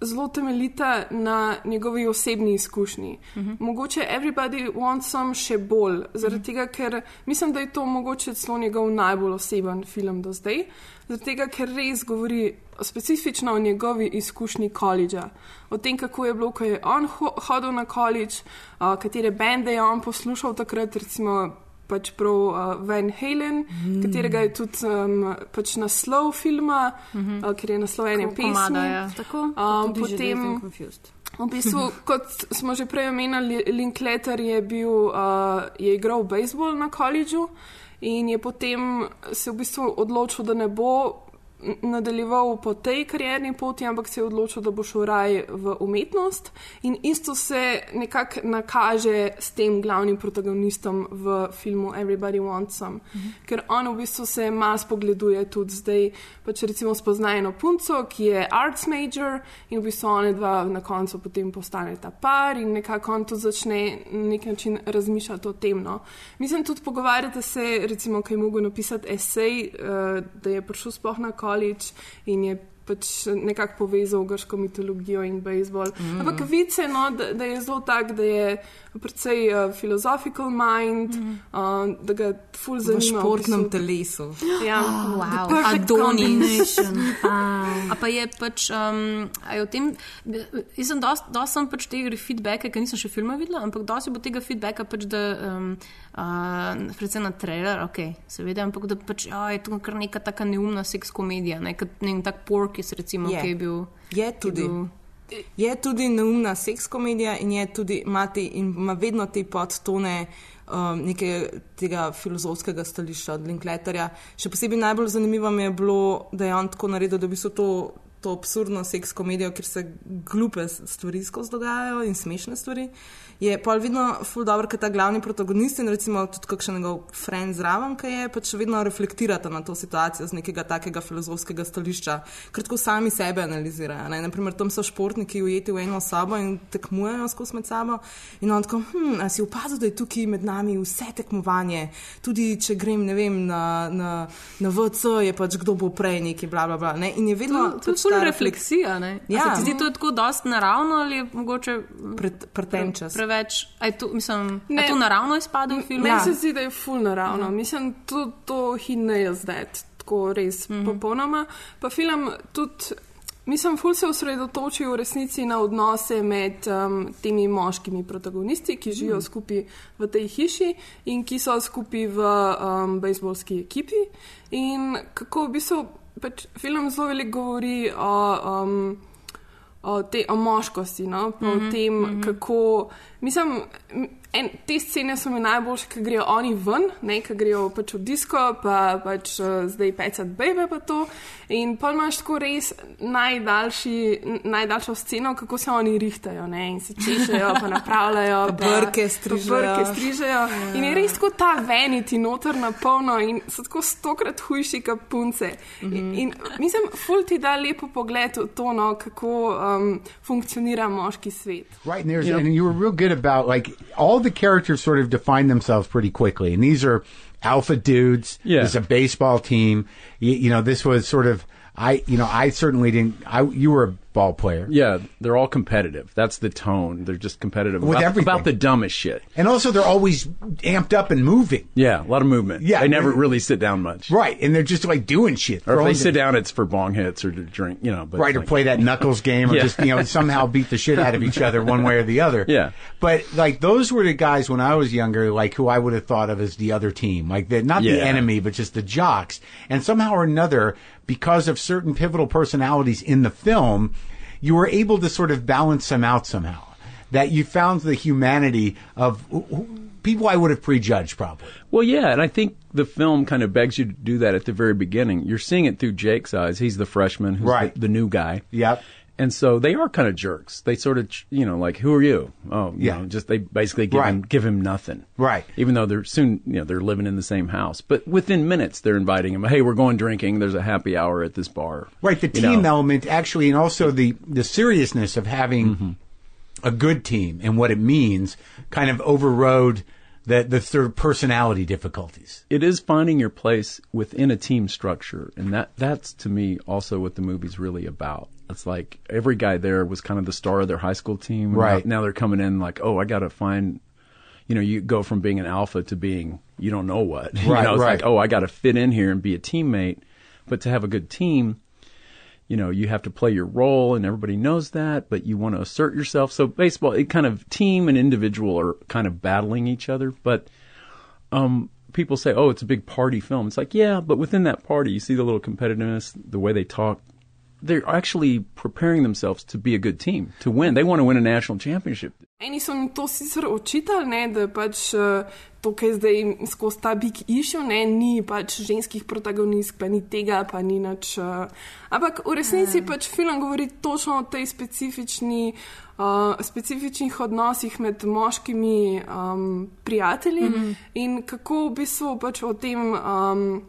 zelo temeljita na njegovi osebni izkušnji. Mhm. Mogoče Everybody Wants Some še bolj, zaradi tega, ker mislim, da je to mogoče celo njegov najbolj oseben film do zdaj. Zaradi tega, ker res govori specifično o njegovi izkušnji koledža, o tem, kako je bilo, ko je on ho hodil na koledž, uh, katere bende je on poslušal takrat, recimo pač prav uh, Van Halen, Mm. katerega je tudi um, pač naslov filma, mm. -hmm. uh, ker je naslov ene Ko- pesmi. komada, ja. Tako, um, potem, v bistvu, kot smo že prej omenili, Linkletter je, bil, uh, je igral bejzbol na koledžu in je potem se v bistvu odločil, da ne bo nadaljeval po tej karierni poti, ampak se je odločil, da bo šel raj v umetnost. In isto se nekako nakaže s tem glavnim protagonistom v filmu Everybody Wants Some, mhm. ker on v bistvu se malo spogleduje tudi zdaj, pač recimo spozna eno punco, ki je arts major in v bistvu one dva na koncu potem postaneta par in nekako on tudi začne na nek način razmišljati o tem. No. Mislim tudi pogovarjati se, recimo, kaj je mogel napisati esej, uh, da je prišel sploh na koledž in je pač nekako povezal grško mitologijo in bejzbol. Mm. Ampak vice, no, da, da je zelo tak, da je precej uh, philosophical mind, mm. uh, da ga ful V zanima. športnem v telesu. Ja, wow. the perfect Adonis. combination. A pa je pač, um, a je o tem, jaz sem dost, dost sem pač tega feedbacka, ker nisem še filma videla, ampak dosti bo tega feedbacka pač, da, um, uh, predvsem na trailer, ok, seveda, ampak da pač, a, je to kar neka taka neumna seks komedija, ne, kot ne vem, tak Porkis, recimo, Je. ki je bil. Je ki tudi. bil- je tudi neumna seks komedija in je tudi mati in ima vedno te podtone. Um, nekega filozofskega stališča od Linkletterja. Še posebej najbolj zanimivo mi je bilo, da je on tako naredil, da bi se to, to absurdno seks komedijo, kjer se glupe stvari skozi dogajajo in smešne stvari. Je pa vedno ful dobro, ker ta glavni protagonist in recimo tudi kakšen njegov friend zraven, ki je pač vedno reflektirata na to situacijo z nekega takega filozofskega stališča, ker tako sami sebe analizirajo. Ne? Naprimer, tam so športniki ujeti v eno sobo in tekmujejo skozi med sabo in on tako, hm, si opazil, da je tukaj med nami vse tekmovanje, tudi če grem, ne vem, na, na, na VC, je pač kdo bo prej neki, bla, bla, bla. Ne? In je vedno To je pač ful ta refleksija. Ne? Ja. Se ti zdi to tako dost naravno ali je mogoče Pret- pretenčas. Preveč, a je to, mislim, Ne. to naravno izpade v filmu? Meni se zdi, da je ful naravno. Mhm. Mislim, to, to hine je zdaj tako res Mhm. popolnoma. Pa film tudi. Mislim, ful se osredotoči v resnici na odnose med um, temi moškimi protagonisti, ki živijo Mhm. skupaj v tej hiši in ki so skupaj v um, bejzbolski ekipi. In kako v bistvu pač film zelo veliko govori o. Um, o, te, o moškosti, no? pa mm -hmm, o tem, mm -hmm. kako. Mislim, en, te scene so mi najboljše, ki grejo oni ven, ne, ki grejo pač v disko, pa pač uh, zdaj pecati bebe pa to. In pa imaš tako res najdaljši, najdaljšo sceno, kako se oni rihtajajo ne, in se češejo, pa napravljajo. Pa pa- brke pa strižejo. brke strižejo. In je res tako ta veniti noter na polno in so tako stokrat hujši kot punce. Mm -hmm. in, in mislim, ful ti da lepo pogled v to, no, kako um, funkcionira moški svet. Right, and there's and you were real good about like all the characters sort of define themselves pretty quickly, and these are alpha dudes. Yeah. there's a baseball team. You, you know, this was sort of I. You know, I certainly didn't. I you were a ball player. Yeah, they're all competitive. That's the tone. They're just competitive With about, everything. about the dumbest shit. And also, they're always amped up and moving. Yeah, a lot of movement. Yeah, they never really sit down much. Right, and they're just like doing shit. Or if they the- sit down, it's for bong hits or to drink, you know. But right, or play that knuckles game, or Yeah. just you know somehow beat the shit out of each other one way or the other. Yeah. But like those were the guys when I was younger, like who I would have thought of as the other team, like the not the enemy, but just the jocks. And somehow or another, because of certain pivotal personalities in the film, you were able to sort of balance them out somehow. That you found the humanity of people I would have prejudged probably. Well, yeah, and I think the film kind of begs you to do that at the very beginning. You're seeing it through Jake's eyes. He's the freshman, who's Right. the, the new guy. Yep. And so they are kind of jerks. They sort of, you know, like, who are you? Oh, you Yeah. know, just they basically give him give him nothing. Right. Even though they're soon, you know, they're living in the same house. But within minutes, they're inviting him. Hey, we're going drinking. There's a happy hour at this bar. Right, the You team know. element actually, and also the the seriousness of having Mm-hmm. a good team and what it means, kind of overrode the the sort of personality difficulties. it is finding your place within a team structure and that that's to me also what the movie's really about it's like every guy there was kind of the star of their high school team Right. now, now they're coming in like oh i gotta find you know you go from being an alpha to being you don't know what you Right, know it's right. like oh i gotta fit in here and be a teammate but to have a good team you know you have to play your role and everybody knows that but you want to assert yourself so baseball it kind of team and individual are kind of battling each other but um, people say, "Oh, it's a big party film." It's like, yeah, but within that party, you see the little competitiveness, the way they talk. They're actually preparing themselves to be a good team, to win. They want to win a national championship. Eni so mi to sicer očitali, ne, da pač eh, to, kar je zdaj skozi ta big issue, ne, ni pač ženskih protagonistk, pa ni tega, pa ni nič. eh, Ampak v resnici pač film govori točno o tej specifični. Uh, specifičnih odnosih med moškimi um, prijatelji mm. -hmm. in kako v bistvu pač o tem, um,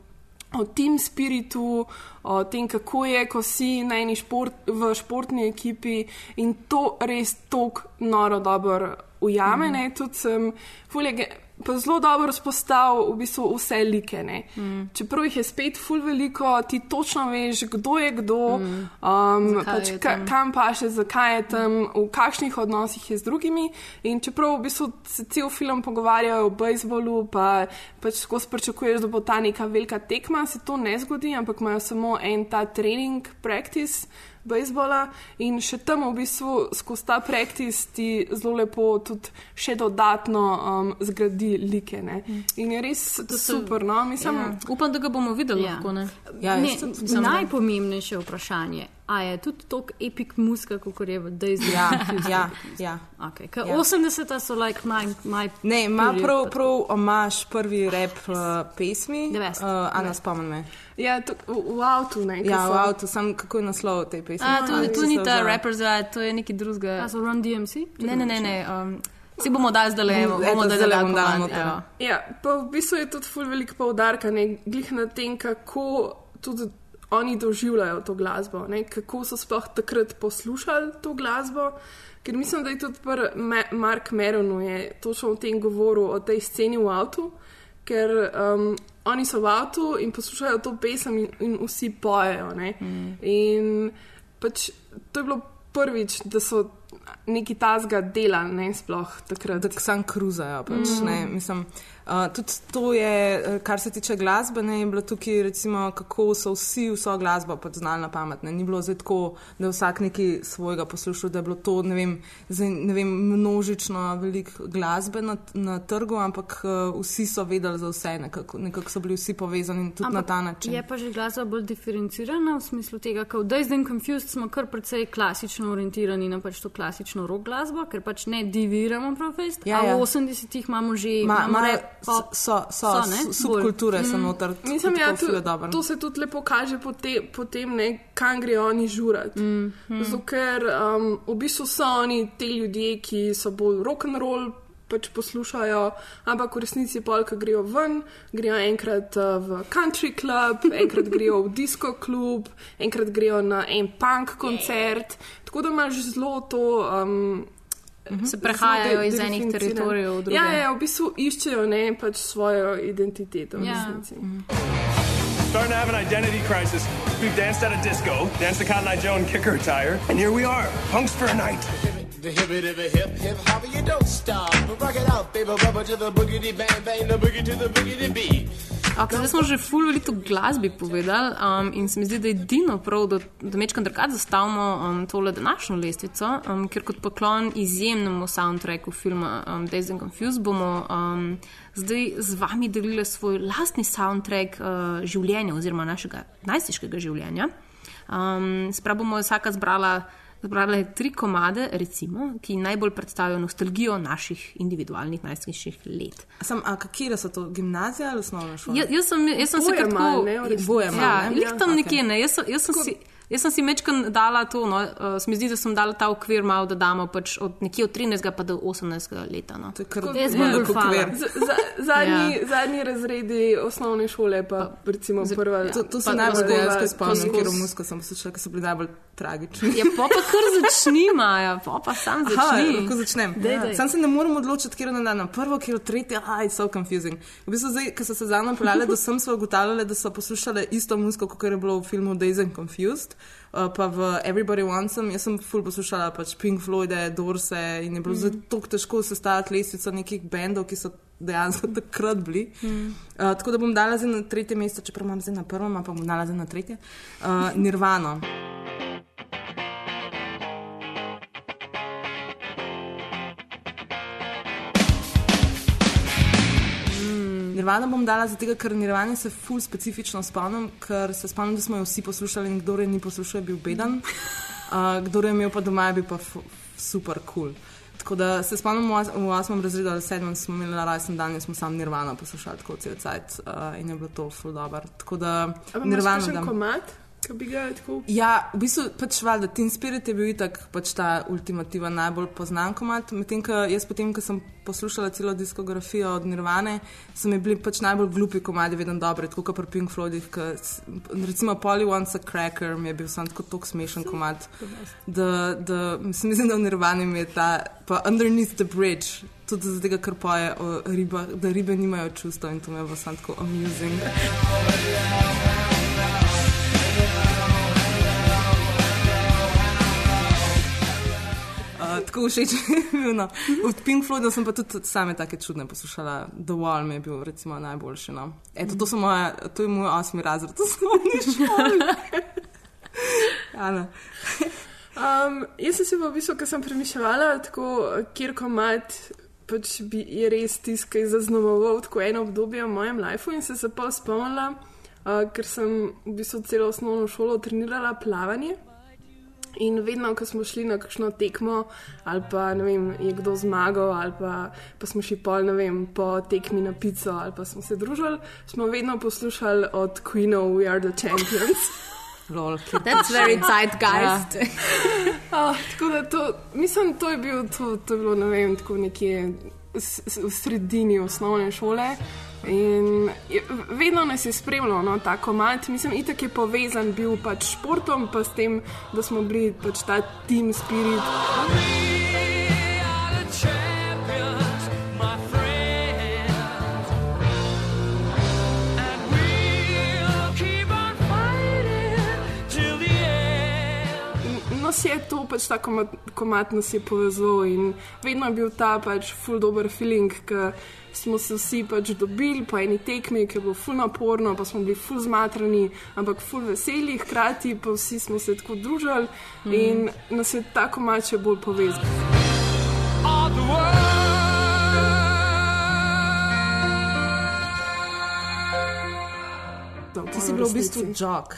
o team spiritu, o tem, kako je, ko si na eni šport, v športni ekipi in to res tako noro dobro ujame. Mm. Tudi sem, fulje, pa zelo dobro spostavil v bistvu vse like. ne. Mhm. Čeprav jih je spet ful veliko, ti točno veš, kdo je kdo, Mhm. um, Zakaj pač je ka, kam pa še, zakaj je tam, v kakšnih odnosih je z drugimi. In čeprav v bistvu se cel film pogovarjajo o bejzbolu, pa pač skozi pričakuješ, da bo ta neka velika tekma, se to ne zgodi, ampak imajo samo en ta trening, practice. Bejzbola in še tam v bistvu skozi ta praktis ti zelo lepo tudi še dodatno um, zgradi like. Ne? In je res To super. No? Mislim, Ja. Upam, da ga bomo videli Ja. lahko. Ne? ne, najpomembnejše vprašanje. A je tudi tok epik muska, kot je v Daisy. Ja, ja, ja. Okay. Ker Ja. 80-ta so like my, my Ne, ima prav, prav omaš prvi rap uh, pesmi. 90. Uh, Ana, spomni me. Ja, to, v, v avtu ne. Ja, v so- avtu, sam kako je naslov te pesmi. A, to, to ni ta rapper, za, to je nekaj drugega. A so Run DMC? Ne, ne, ne. ne um, si bomo dali zdaj le, bomo dali dala komad, noter. evo. Ja, pa v bistvu je tudi ful veliko poudarka, ne, glih na tem, kako tudi oni doživljajo to glasbo, ne, kako so sploh takrat poslušali to glasbo. Ker mislim, da je tudi Mark Meronu je točno o tem govoril, o tej sceni v avtu, ker um, oni so v avtu in poslušajo to pesem in, in vsi pojejo. ne. In pač to je bilo prvič, da so neki tazga delali, ne sploh takrat. Da sam kruzajo. Pač, Mm. ne, mislim, uh, tudi to je, eh, kar se tiče glasbe, ne, je bilo tukaj, recimo, kako so vsi vso glasbo pač znali na pamet. Ne. Ni bilo zdaj tako, da je vsak nekaj svojega poslušal, da je bilo to ne vem, zdaj, ne vem, množično veliko glasbe na, na trgu, ampak uh, vsi so vedeli za vse, nekako, nekako so bili vsi povezani tudi Ampak na ta način. Je pa že glasba bolj diferencirana v smislu tega, da v Dazed and Confused smo kar precej klasično orientirani na pač to klasično rock glasbo, ker pač ne diviramo prav fest. Ja, a ja. v 80-ih imamo že Ma, imamo ma, rap, pop, so, so, so, so subkulture Mm. noter. Mislim, ja, je to, dobro. to se tudi lepo kaže pote, potem, ne, kam grejo oni žurati. Mm, mm. Zato, ker um, v bistvu so oni te ljudje, ki so bolj rock and roll. Pač poslušajo, ampak v resnici pol, ko grejo ven, grejo enkrat uh, v country club, enkrat grejo v disco klub, enkrat grejo na en punk koncert. Tako da imaš zelo to. Um, Se prehajajo zelo iz de- enih teritorijev v druge. Ja, ja, v bistvu iščejo ne, pač svojo identiteto. Ja. resnici. Starting to have an identity crisis. We've danced at a disco, danced to Cotton Eye Joe and kicker attire, and here we are, punks for a night. The hippie dippy hip hip hopper, you don't stop. Rock it out, baby, rubber to the boogity bang bang, the boogie to the boogity beat. Okay, zdaj smo že ful veliko glasbi povedali um, in se mi zdi, da je edino prav, da, da mečkam drugače zastavimo um, tole današnjo lestvico, um, ker kot poklon izjemnemu soundtracku filma um, Days and Confused bomo um, zdaj z vami delili svoj lastni soundtrack uh, življenja oziroma našega najstniškega življenja. Um, Sprav bomo vsaka zbrala. Zbrala je tri komade, recimo, ki najbolj predstavljajo nostalgijo naših individualnih najstniških let. Sam, a katere so to, gimnazija ali osnovna šola? Ja, jaz sem, jaz sem se kar malo, tako. ne, v resnici. Boje malo, Ja, ne? lih tam Ja, nekje okej. ne. Jaz, sem- jaz sem si. Jaz sem si mečkam dala to, no, uh, se mi zdi, da sem dala ta okvir malo, da damo pač od nekje od 13. pa do 18. leta. No. To je kar Jaz okvir. Z, za, zadnji, Ja. ja. zadnji razredi osnovne šole, pa recimo prva. To, to se Pa- najbolj pa- dejansko pa- spomnim, pa- ker v musko sem poslušala, ker so bili najbolj tragični. Ja, pa pa kar začnima, ja, pa pa sam Aha, začni. lahko začnem. Dej, dej. Sam se ne morem odločiti, kje na dan, prvo, kje tretje, aj, so confusing. V bistvu, zdaj, ko so se za mano peljale, da sem se ugotavljala, da so poslušale isto muziko, kot je bilo v filmu Days and Confused, uh, pa v Everybody Wants Them. Jaz sem full poslušala pač Pink Floyde, Dorse in je bilo mm. zdaj tako težko sestaviti lestvico nekih bendov, ki so dejansko takrat bili. Mm. Uh, tako da bom dala zdaj na tretje mesto, čeprav imam zdaj na prvem, pa bom dala zdaj na tretje. Uh, Nirvano. Nirvana bom dala zato, ker Nirvane se ful specifično spomnim, ker se spomnim, da smo jo vsi poslušali in kdo je ni poslušal, je bil beden, uh, kdo je imel pa doma, je bil pa super kul. Cool. Tako da se spomnim, v os- v osmem razredu ali sedmem smo imeli na rojsten dan in smo sam Nirvana poslušali tako cel cajt uh, in je bilo to ful dobro. Tako da Nirvana Nirvana je dam. komat, ki bi ga tako. Ja, v bistvu pač valjda Teen Spirit je bil itak pač ta ultimativen, najbolj poznan komat. Medtem, ko jaz potem, ko sem poslušala celo diskografijo od Nirvane, so mi bili pač najbolj glupi komadi vedno dobri, tako kot pri Pink Floydih. Recimo Polly Wants a Cracker mi je bil sam tako tok smešen komad. Da, da, mislim, mislim, da v Nirvani mi je ta, pa Underneath the Bridge. Tudi zato, ker poje o ribah, da ribe nimajo čustva in to me je bilo samo tako amusing. Tako všeč mi je bil. No. Od Pink Floyda sem pa tudi same take čudne poslušala. The Wall mi je bil recimo najboljši. No. Eto, to, so moje, to je moj osmi razred, to smo šoli. Ana. Um, jaz sem si pa v bistvu, ko sem premišljala, tako kjer komat pač bi, je res je zaznamoval tako eno obdobje v mojem lifeu in sem se pa spomnila, uh, ker sem v bistvu celo osnovno šolo trenirala plavanje. In vedno, ko smo šli na kakšno tekmo, ali pa ne vem, je kdo zmagal, ali pa, pa smo šli pol, ne vem, po tekmi na pico, ali pa smo se družili, smo vedno poslušali od Queenov We Are the Champions. Lol, That's very zeitgeist. Ah, tako da to, mislim, to je, bil, to, to je bilo, ne vem, tako nekje v sredini osnovne šole. In je, vedno nas je spremljal no, ta komat, mislim, itak je povezan bil pač s športom, pa s tem, da smo bili pač ta team spirit. Nas je to pač ta komat, komat nas je povezal in vedno je bil ta pač full dober feeling, ker smo se vsi pač dobili po eni tekmi, ki je bilo full naporno, pa smo bili full zmatrani, ampak full veseli, hkrati pa vsi smo se tako družili Mhm. in nas je ta komat še bolj povezal. Ti si bil v bistvu jog.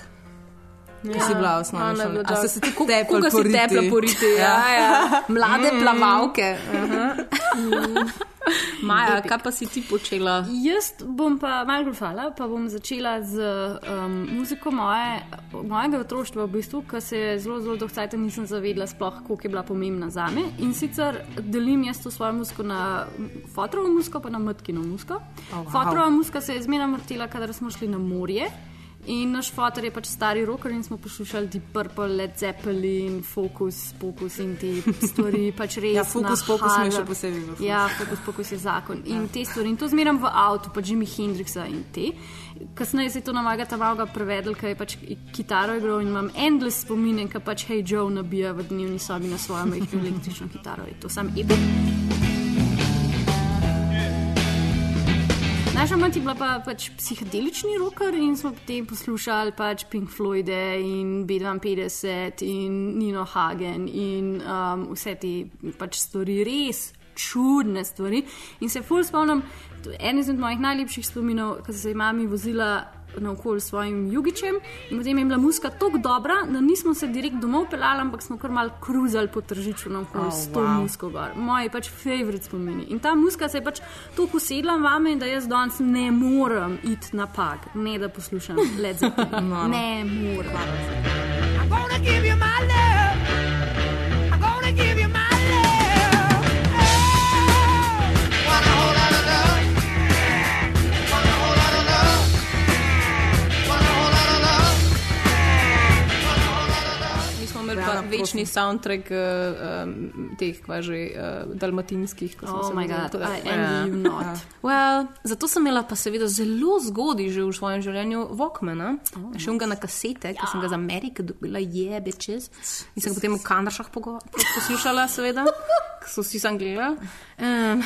Ki Ja. si bila šoli. bila A so jog. se ti tepli koga si poriti? tepla poriti, ja, ja. Mlade Mm. plavalke. Maja, kaj pa si ti počela? Jaz bom pa malo grufala, pa bom začela z um, muziko moje, mojega otroštva, v bistvu, ki se je zelo, zelo dolgo časa nisem zavedla, sploh koliko je bila pomembna za me. In sicer delim jaz to svojo muziko na fotrovo muziko, pa na matkino muziko. Oh, wow. Fotrova muzika se je zmeraj vrtela, kadar smo šli na morje. In naš fotor je pač stari roker in smo poslušali ti Purple, Led Zeppelin, Focus, Focus in te stvari. Pač res Ja, Focus, Focus je še posebej v fus. Ja, Focus, Focus je zakon. In te stvari. In to zmeram v avtu, pa Jimmy Hendrixa in te. Kasneje se je to na mojega tamaga prevedel, ker je pač kitaro igral in imam endless spomine, ker pač Hey Joe nabija v dnevni sobi na svojo majhno električno kitaro. Je to sam epic. Naša mati je bila pa pač psihedelični roker in smo potem poslušali pač Pink Floyde in B52 in Nino Hagen in um, vse te pač stvari, res čudne stvari. In se ful spomnim, en izmed mojih najlepših spominov, ko se je mami vozila naokoli s svojim jugičem in potem je bila muska tako dobra, da nismo se direkt domov pelali, ampak smo kar mal kruzali po tržiču naokoli Oh, s to wow. musko gor. Moji pač favorit spomini. In ta muska se je pač tako usedla vame, da jaz danes ne morem iti na pag, ne da poslušam Zeppelin. No, no. Ne morem. I'm gonna give you my love. Ja, pa prosim. večni soundtrack uh, um, teh, kva že, uh, dalmatinskih. ko smo Oh se my vozili, God, tako da- I envy you not. Ja. Well, zato sem imela pa seveda zelo zgodaj že v svojem življenju Walkmana, oh, še unga na kasete, ki sem ga z Amerike dobila, jebe čez. In sem ga potem v Kandrašah pogo- poslušala, seveda, ker so vsi sam gledali. Um,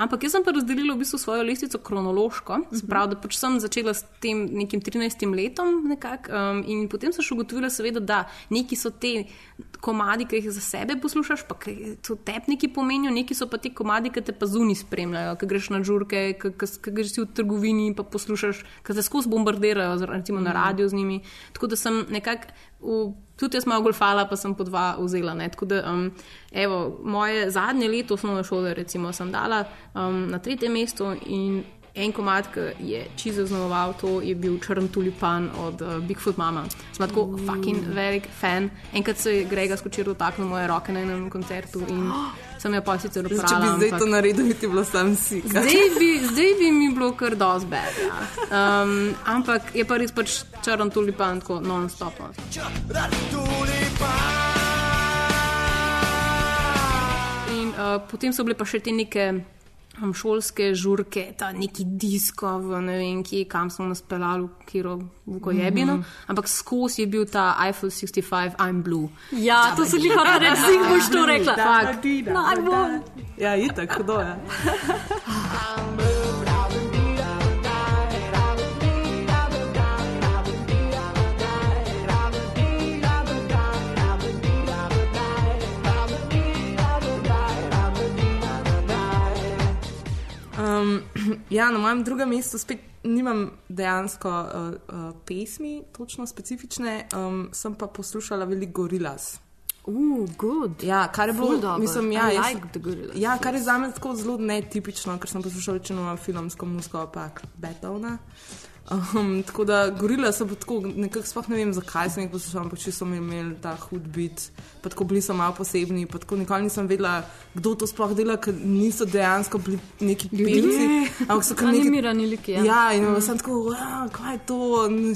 ampak jaz sem pa razdelila v bistvu svojo lestvico kronološko, se pravi, da pač sem začela s tem nekim 13 letom nekako um, in potem sem še ugotovila, seveda, da neki so te komadi, ki jih za sebe poslušaš, pa to tebi neki pomenijo, neki so pa ti komadi, ki te pa zunaj spremljajo, ki greš na žurke, ki- greš si v trgovini pa poslušaš, ki te skozi bombardirajo, recimo na Mhm. radio z njimi. Tako da sem nekako, v- tudi jaz malo golfala, pa sem po dva vzela. Ne? Tako da, um, evo, moje zadnje leto osnovne šole, recimo, sem dala um, na tretje mesto in En komat, ki je čisto zaznamoval to, je bil Črn tulipan od uh, Bigfoot Mama. Sem tako fucking velik fan. Enkrat se je Grega skočil dotaknil moje roke na enem koncertu in sem jo pa sicer Zdaj, uporabljala. Če bi zdaj to naredil, bi ti bilo sam si. Zdaj bi, zdaj bi mi bilo kar dosti bed. Ja. Um, ampak je pa res pač črn tulipan, tako non-stop. No. In uh, potem so bile pa še te neke šolske žurke, ta neki disko, v ne vem, kje, kam smo nas pelali, kjer v Kojebino. Mhm. Ampak skozi je bil ta Eiffel 65, I'm blue. Ja, to sem jih hotel reči, zdaj boš to rekla. Fakt. Najbolj. Ja, itak, hudo je. Um, ja, na mojem drugem mestu spet nimam dejansko uh, uh, pesmi, točno specifične, um, sem pa poslušala veliko gorilas. Uh, good. Ja, kar je bilo, Ful dobro. mislim, ja, jaz, like the Gorillaz. ja, kar je za me tako zelo netipično, ker sem poslušal večino filmsko muziko, pa Beethovna. Um, tako da gorila so pa tako, nekako sploh ne vem, zakaj sem jih poslušal, ampak če so mi imeli ta hud bit, pa tako bili so malo posebni, pa tako nikoli nisem vedela, kdo to sploh dela, ker niso dejansko bili neki pevci, ampak so kar neki Animirani liki. Ja. Ja, in mm. sem tako, kaj je to,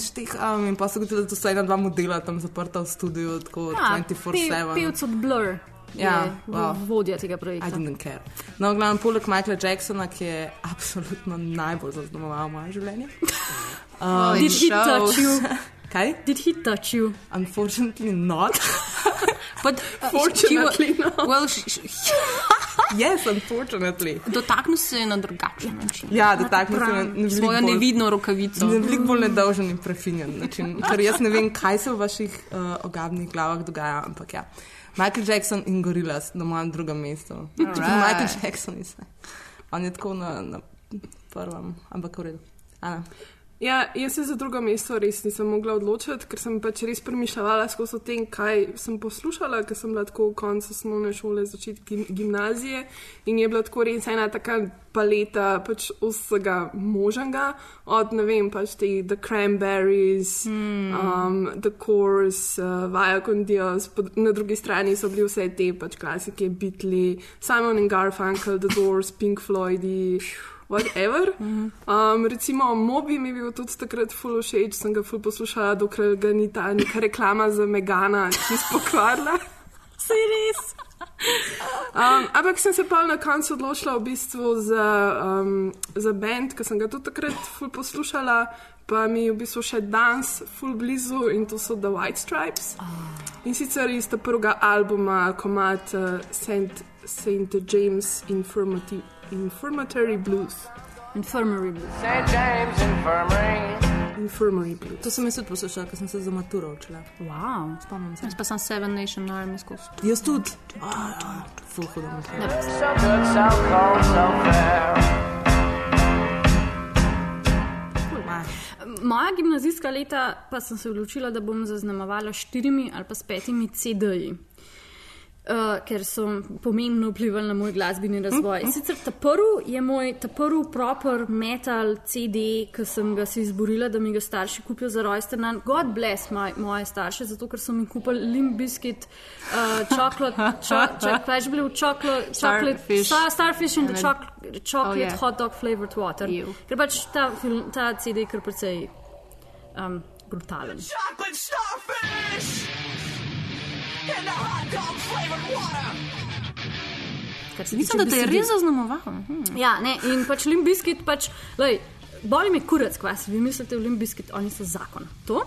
šteham. In pa so gotovili, da so ena, dva modela tam zaprta v studiu, tako Ja, 24-7. Pevc od Blur. Ja, je wow. vodja tega projekta. I didn't care. No, glavno, poleg Michaela Jacksona, ki je absolutno najbolj zaznamoval moje življenje. Um, Did he touch you? Kaj? Did he touch you? Unfortunately not. But, uh, Fortunately she wa- not. Well, yes, unfortunately. Dotaknil se je na drugačen način. Ja, tako Prav, mislim, veliko Svojo bolj- nevidno rokavico. Na veliko bolj nedolžen in prefinjen način. Ker jaz ne vem, kaj se v vaših uh, ogabnih glavah dogaja, ampak ja. Michael Jackson in Gorillaz na mojem drugem mestu. Čeprav Michael Jackson je vse. On je tako na, na prvem, ampak v redu. Ana. Ja, jaz se za drugo mesto res nisem mogla odločiti, ker sem pač res premišljala skozi o tem, kaj sem poslušala, ker sem bila tako v koncu osnovne šole, začetek gim- gimnazije in je bila tako res ena taka paleta pač vsega možnega, od ne vem, pač te The Cranberries, hmm. um, The Course, uh, Vaja con Dios, na drugi strani so bili vse te pač klasike, Beatles, Simon and Garfunkel, The Doors, Pink Floydi. Whatever. Um, recimo, Mobi mi je bil tudi takrat full všeč, sem ga full poslušala, dokler ga ni ta neka reklama za Megana čisto pokvarila. Se res. Um, ampak sem se pa na koncu odločila v bistvu za, um, za band, ki sem ga tudi takrat full poslušala, pa mi je v bistvu še danes full blizu in to so The White Stripes. In sicer iz tega prvega albuma, komat uh, St. James Infirmati Infirmatory Blues. Infirmary Blues. St. James Infirmary. Infirmary Blues. To sem jaz tudi poslušala, ker sem se za maturo učila. Wow. Spomnim se. Jaz pa sem Seven Nation Army skozi. Jaz tudi. Ful hudo cold, so fair. Moja gimnazijska leta pa sem se odločila, da bom zaznamovala s štirimi ali pa s petimi CD-ji. Uh, ker so pomembno vplivali na moj glasbeni razvoj. In sicer ta prvi je moj, ta prvi proper metal CD, ki sem ga si izborila, da mi ga starši kupijo za rojsten dan. God bless my, moje starše, zato ker so mi kupili limb biscuit, uh, chocolate, čo, čo, kaj že bilo, chocolate, chocolate Starfish. star, starfish in the And then- chocolate, chocolate Oh, yeah. hot dog flavored water. Ew. Ker pač ta, film, ta CD je kar precej um, brutalen. Chocolate starfish Mislim, da te je res zaznamoval. Hm. Ja, ne, in pač limbiskit, pač, lej, boli me kurac, kva si vi mislite limbiskit, oni so zakon. To.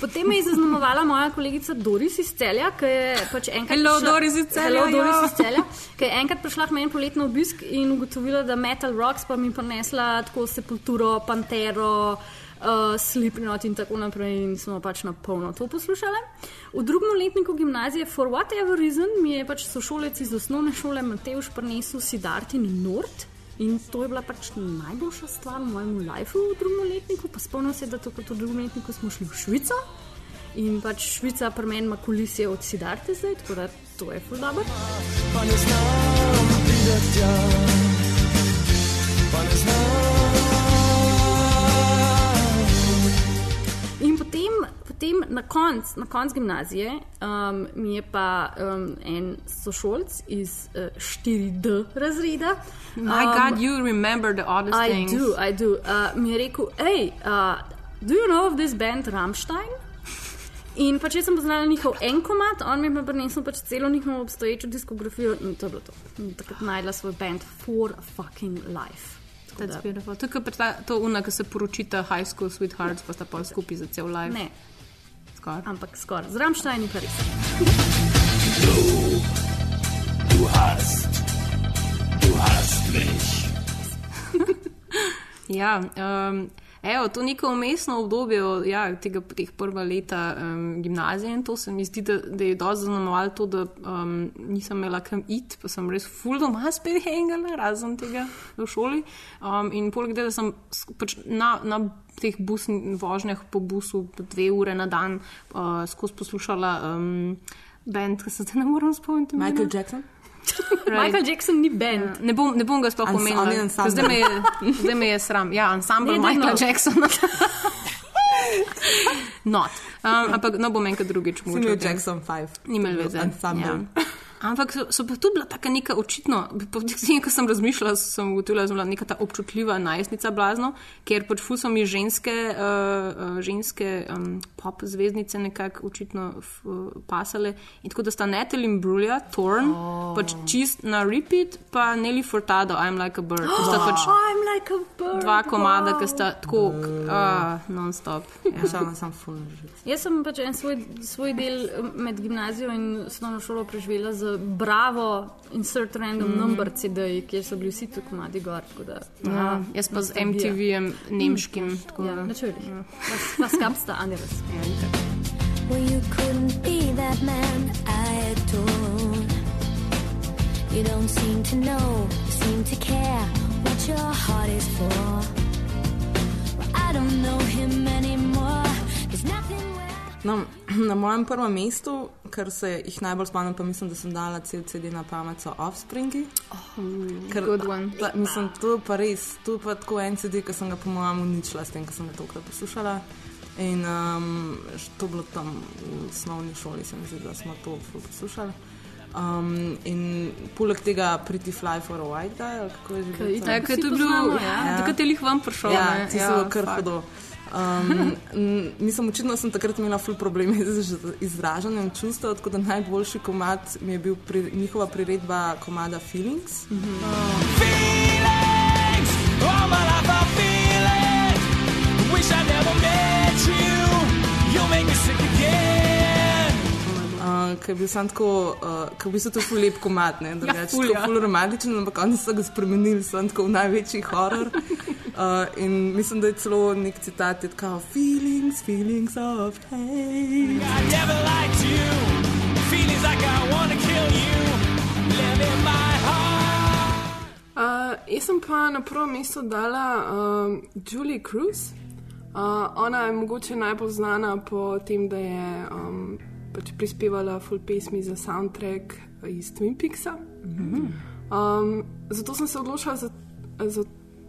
Potem me je zaznamovala moja kolegica Doris iz Celja, ki je pač enkrat. Hello, prišla- Doris iz Celja, Hello, Doris ja. iz Celja, ki je enkrat prišla k meni poletno obisk in ugotovila, da Metal Rocks pa mi prinesla tako Sepulturo, Pantero. Uh, Slipknot in tako naprej, in smo pač na polno to poslušali. V drugem letniku gimnazije, for whatever reason, mi je pač sošolec iz osnovne šole Mateuš prinesel Sidartin Nord. In to je bila pač najboljša stvar v mojem lifeu v drugem letniku. Pa spomnim se, da takrat v drugem letniku smo šli v Švico in pač Švica pri meni ima kulisje od Sidarte zdaj, tako da to je ful dobro. Pa ne znam videti pa ne In potem na koncu konc gimnazije um, mi je pa um, en sošolc iz uh, 4D razreda. My God, you remember the oddest Um, I things. do, I do. Uh, mi je rekel, hej, uh, do you know of this band Rammstein? In pač jaz sem poznala njihov en komat, on mi je pa prinesel pač celo njihovo obstoječo diskografijo in to je bilo to. In takrat najdla svoj band For Fucking Life. That's beautiful. To je kot to una, ki se poročita high school sweethearts, pa sta pa skupaj za cel life. Ne. Skoraj. Ampak skoraj. Z Rammstein pa res. Du hast, du hast mich. Ja, um, evo, to neko umestno obdobje ja, tega, teh prva leta um, gimnazije in to se mi zdi, da, da je dosti zaznamovalo to, da um, nisem imela kam iti, pa sem res full doma spet hengala, razen tega v šoli. Um, in poleg tega, da sem pač na, na teh busn, vožnjah po busu dve ure na dan uh, skozi poslušala. Um, band, ki se zdaj ne morem spomniti. imena. Michael Jackson? Michael Jackson ni band. Ja, ne, bom, ne bom ga sploh ansambel. Zdaj me je, zdaj me je sram. Ja, ansambl Michaela. Jacksona. Not. Um, ampak no bom enkrat drugič Si imel Jackson 5. Ni imel veze. Ansambel. Ja. Ampak so, so pa tu bila taka neka očitno, po tem, ko sem razmišljala, sem ugotovila, da je bila neka ta občutljiva najstnica blazno, ker pač ful so mi ženske, uh, uh, ženske um, pop zvezdnice nekako očitno f, uh, pasale. In tako da sta Natalie in Brulja, Torn, oh. pač čist na repeat, pa Nelly Furtado, I'm like a bird. To sta pač I'm like a bird. dva komada, ki sta tako uh, non-stop. Ja. Šala sem full. Jaz sem pač en svoj, svoj del med gimnazijo in osnovno šolo preživela z Bravo Insert Random mm. Number CD, kjer so bili vsi ti komadi gor. tako Da, Ja, jaz pa z. MTV-jem nemškim. tako Ja, da- natürlich. Was, was gab's da anderes? Ja. Well, you couldn't be that man I adored. You don't seem to know, you seem to care what your heart is for. Well, I don't know him anymore. There's nothing. No, na mojem prvem mestu, kar se jih najbolj spomnim, pa mislim, da sem dala cel CD na pamet, so Offspringi. Ker, good one. Pa, mislim, to je pa res, to je pa tako en CD, ki sem ga po mojem uničila s tem, ko sem ga tokrat poslušala. In um, to bilo tam v osnovni šoli, se mi zdi, da smo to poslušali. Um, in poleg tega Pretty Fly for a White Guy, ali kako je že bilo? to? Ja, ker je to bil, ja. takrat je lih vam prišel. Ja, ne? ti so kar fuck. hodo. Um, mislim, očitno sem takrat imela ful probleme z izražanjem čustev, tako da najboljši komad mi je bil pri, njihova priredba komada Feelings. Mm -hmm. All my life Ker je bil sam tako, uh, ker je bil to ful lep komad, ne, drugače ful, ja, ja. ful romantičen, ampak oni so ga spremenili, sem tako v največji horor. Uh, in mislim, da je celo nek citat, je tako feelings, feelings of hate. I never liked you. Feelings like I wanna kill you. Live in my heart. Uh, jaz sem pa na prvo mesto dala um, Julie Cruz. Uh, ona je mogoče najbolj znana po tem, da je um, pač prispevala full pesmi za soundtrack iz Twin Peaksa. Um, zato sem se odločila za, za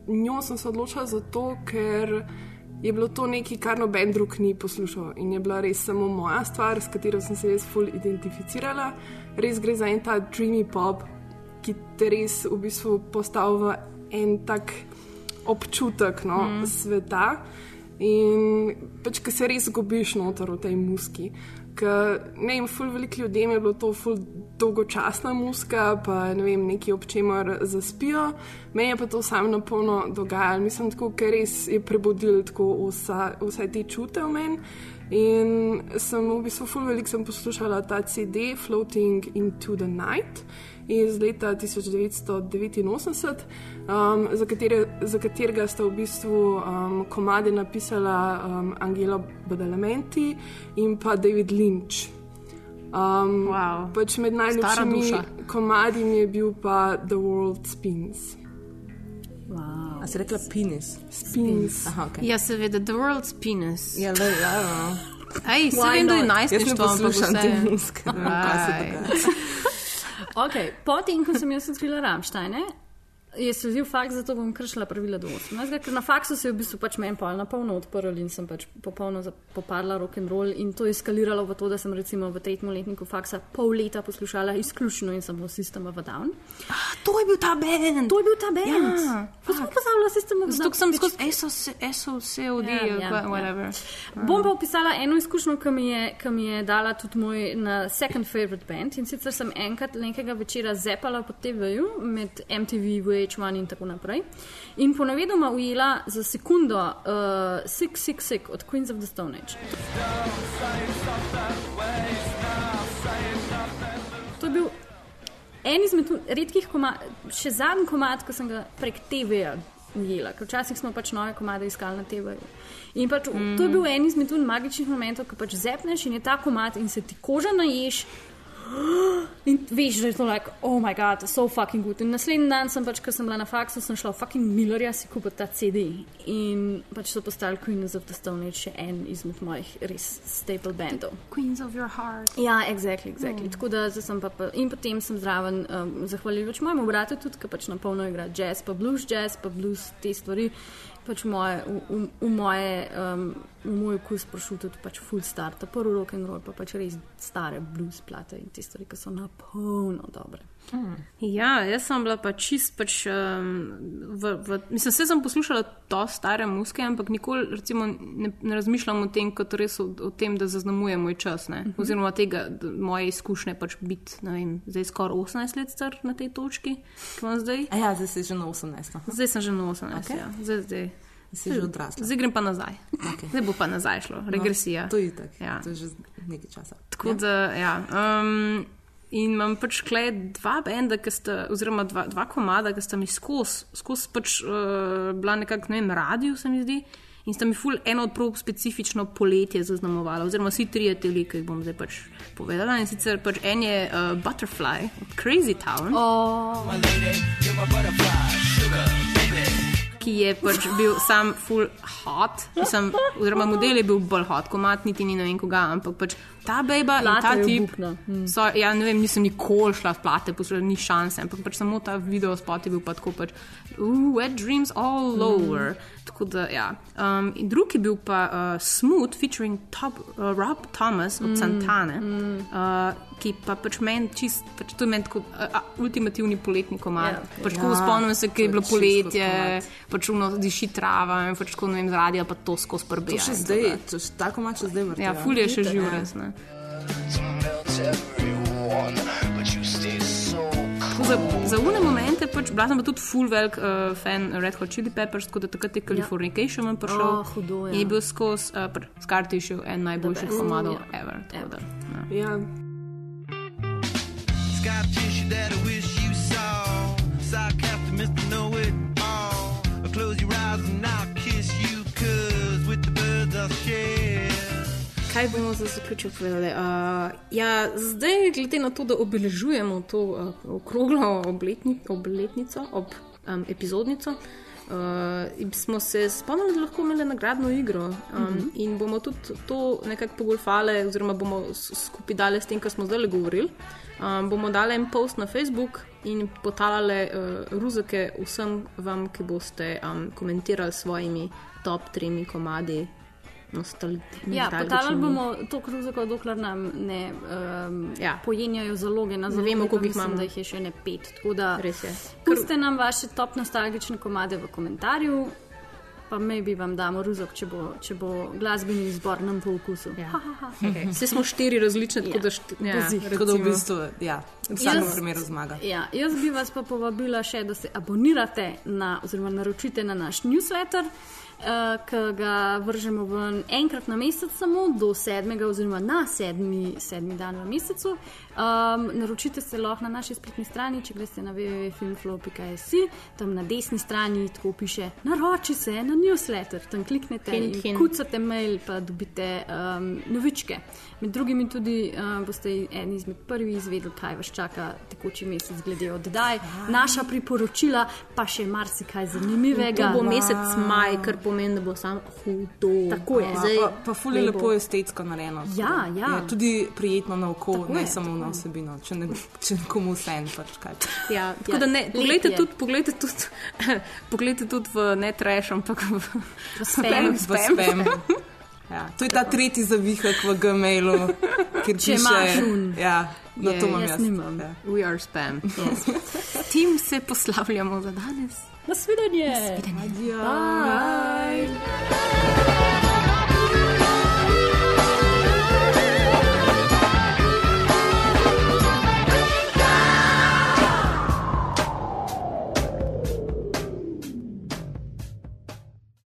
njo, sem se odločila zato, ker je bilo to nekaj, kar noben drug ni poslušal in je bila res samo moja stvar, s katero sem se jaz full identificirala. Res gre za en ta dreamy pop, ki te res v bistvu postavi v en tak občutek no, mm. sveta. In pač, ki se res zgubiš noter v tej muski. Ker, ne vem, ful veliko ljudem je bilo to ful dolgočasna muska, pa ne vem, nekaj ob čemer zaspijo. Meni je pa to samo na polno dogajalo. Mislim, tako, ker res je prebudil tako vsa, vse te čute v meni. In sem v bistvu ful veliko poslušala ta CD Floating into the Night iz leta 1989, um, za, katere, za katerega sta v bistvu um, komade napisala um, Angelo Badalamenti in pa David Lynch. Um, wow. pač med najljubšimi komadi mi je bil pa The World Spins. Wow. A si rekla penis? Spins. Aha, okay. Ja, seveda, the world's penis. Ja, le, ja, no. Ej, se vem, da je najstništvo, Jaz ne ampak poslušam te vse. vem, kaj se Aj. dogaja. Okay, Potem, ko sem jaz odkrila Ramštajne, je sledil faks, zato bom kršila pravila do 18. Ker na faksu se je v bistvu pač meni pol na polno odprl in sem pač popolno popadla rock and roll in to je eskaliralo v to, da sem recimo v tretjem letniku faksa pol leta poslušala izključno in samo System of a Down. To je bil ta bend. To je bil ta band. Ja, Pa sem pozabila System of a Down. Zato sem skozi SOCOD, Ja, whatever. Bom pa opisala eno izkušnjo, ki mi, je, ki mi je dala tudi moj na second favorite band. In sicer sem enkrat nekega večera zepala po TV-ju med MTV, VH1 in tako naprej. In ponavedoma ujela za sekundo uh, Sick, Sick, Sick od Queens of the Stone Age. To je bil en izmed redkih komadov, še zadnji komad, ki sem ga prek TV-ja ujela, ker včasih smo pač nove komade iskali na TV-ju. In pač, mm. to je bil en izmed tu magičnih momentov, ko pač zepneš in je ta komad in se ti koža naješ. In veš, da je to like, oh moj bog, so fucking good. In naslednji dan sem pač, ko sem bila na faksu, sem šla v fucking Millerja si kupiti ta CD. In pač so postali Queens of the Stone Age še en izmed mojih res staple bandov. Queens of your heart. Ja, exactly, exactly. Mm. Tako da sem pa, pa in potem sem zraven, um, zahvaljujoč mojemu bratu, tudi, ki pač na polno igra jazz, pa blues, jazz, pa blues, te stvari. Pač moje, v, v, v moje, um, moj okus prišel tudi pač full star, ta prvi rock and roll, pa pač res stare blues plate in te stvari, ki so na polno dobre. Ja, jaz sem bila pa čist, pač, um, v, v, mislim, vse sem poslušala to stare muske, ampak nikoli recimo, ne, ne razmišljam o tem, kot res o, o tem, da zaznamuje moj čas. Ne? Mhm. Oziroma tega, moje izkušnje pač biti, ne vem, zdaj skoraj 18 let star na tej točki, ki imam zdaj. A ja, zdaj si že na 18. aha. Zdaj sem že na 18, Okej. okay. ja. zdaj, zdaj. Si že odrasla. Zdaj grem pa nazaj. Okay. Zdaj bo pa nazaj šlo, regresija. No, to je itak. Ja. To je že nekaj časa. Tako ja. da, ja. Um, in imam pač klej dva benda, sta, oziroma dva, dva komada, ki sta mi skozi, skozi pač uh, bila nekako, ne vem, radio, se mi zdi. In sta mi ful eno od prav specifično poletje zaznamovala, oziroma vsi trije teli, ki jih bom zdaj pač povedala. In sicer pač en je uh, Butterfly Crazy Town. Oh. Ki je pač bil sam full hot, Mislim, oziroma model je bil bolj hot, komat niti ni ne vem koga, ampak pač ta beba in Plata ta je tip. obupna. Mm. So, ja, ne vem, nisem nikoli šla v plate, poslušala ni šanse, ampak pač samo ta video spot je bil pa tako pač, uh, wet dreams all Mm. over. Tako da, ja. Um, in drugi bil pa uh, Smooth, featuring top, uh, Rob Thomas od Mm, Santane, uh, ki pa pač meni čist, pač to je meni tako uh, ultimativni poletni komad. Ja, pač ja. spomnim se, ki je To bilo poletje, pač uno diši trava in pač tako ne vem, z radia pa to skozi To prbija. še zdaj, to tako mače zdaj vrti. Ja, ful je še živ, Ja. res. Ne. Za, za une momente, pač, bila sem pa tudi full velik uh, fan Red Hot Chili Peppers, tako da takrat je Californication ja. prišel. Oh, hudo, ja. Je bil skozi uh, Scar Tissue en najboljših komadov Ja. ever. tako da, ja. Ja. Scar tissue that I wish you saw. Sarcastic, Mr. Know Kaj bomo za zaključek povedali? Uh, ja, zdaj, glede na to, da obeležujemo to uh, okroglo obletni, obletnico, ob um, epizodnico, uh, smo se spomnili, da lahko imeli nagradno igro um, mm Mhm. -hmm. in bomo tudi to nekako pogolfali, oziroma bomo skupaj dali s tem, kar smo zdaj govorili. Um, bomo dali en post na Facebook in potalale uh, ruzake vsem vam, ki boste um, komentirali s svojimi top tremi komadi. Ja, nostalgičnimi. potalali bomo to kruzako, dokler nam ne um, Ja. pojenjajo zaloge na Ne zaloge. vemo, pa koliko jih imamo. Da jih je še ne pet. Tako da Res je. pustite nam vaše top nostalgične komade v komentarju. Pa maybe vam damo ruzok, če bo, če bo glasbeni izbor nam po okusu. Ja. Okay. Vse smo štiri različne, tako da šti, ja, Pazi. Tako da v bistvu, ja, v vsakem primeru zmaga. Ja, jaz bi vas pa povabila še, da se abonirate na, oziroma naročite na naš newsletter, uh, ki ga vržemo ven enkrat na mesec, samo do sedmega, oziroma na sedmi, sedmi dan v mesecu. Um, naročite se lahko na naši spletni strani, če greste na www.filmflow.js, tam na desni strani tako piše: Naroči se na newsletter, tam kliknete Hint, in hint. kucate mail, pa dobite um, novičke. Med drugim tudi um, boste eni izmed prvih izvedeli, kaj vas čaka tekoči mesec glede oddaj, naša priporočila, pa še marsikaj zanimivega. To bo mesec maj, kar pomeni, da bo sam hudo. Tako je. Zdaj, pa, pa ful je lepo estetsko narejeno. Ja, ja. Je tudi prijetno na oko, Tako ne je, samo na vsebino. Če, ne, če nekomu vse en pač kaj. Ja, tako Ja, da ne, poglejte tudi, poglejte tudi, poglejte tudi v ne trash, ampak v, v spam. V spam. Ja, to je ta tretji zavihek v Gmailu, kjer Če piše, imaš un. Ja, na Je, to imam jaz jaz. nimam. Ja. We are spam. Yes. S tem se poslavljamo za danes. Nasvidenje! Nasvidenje. Bye.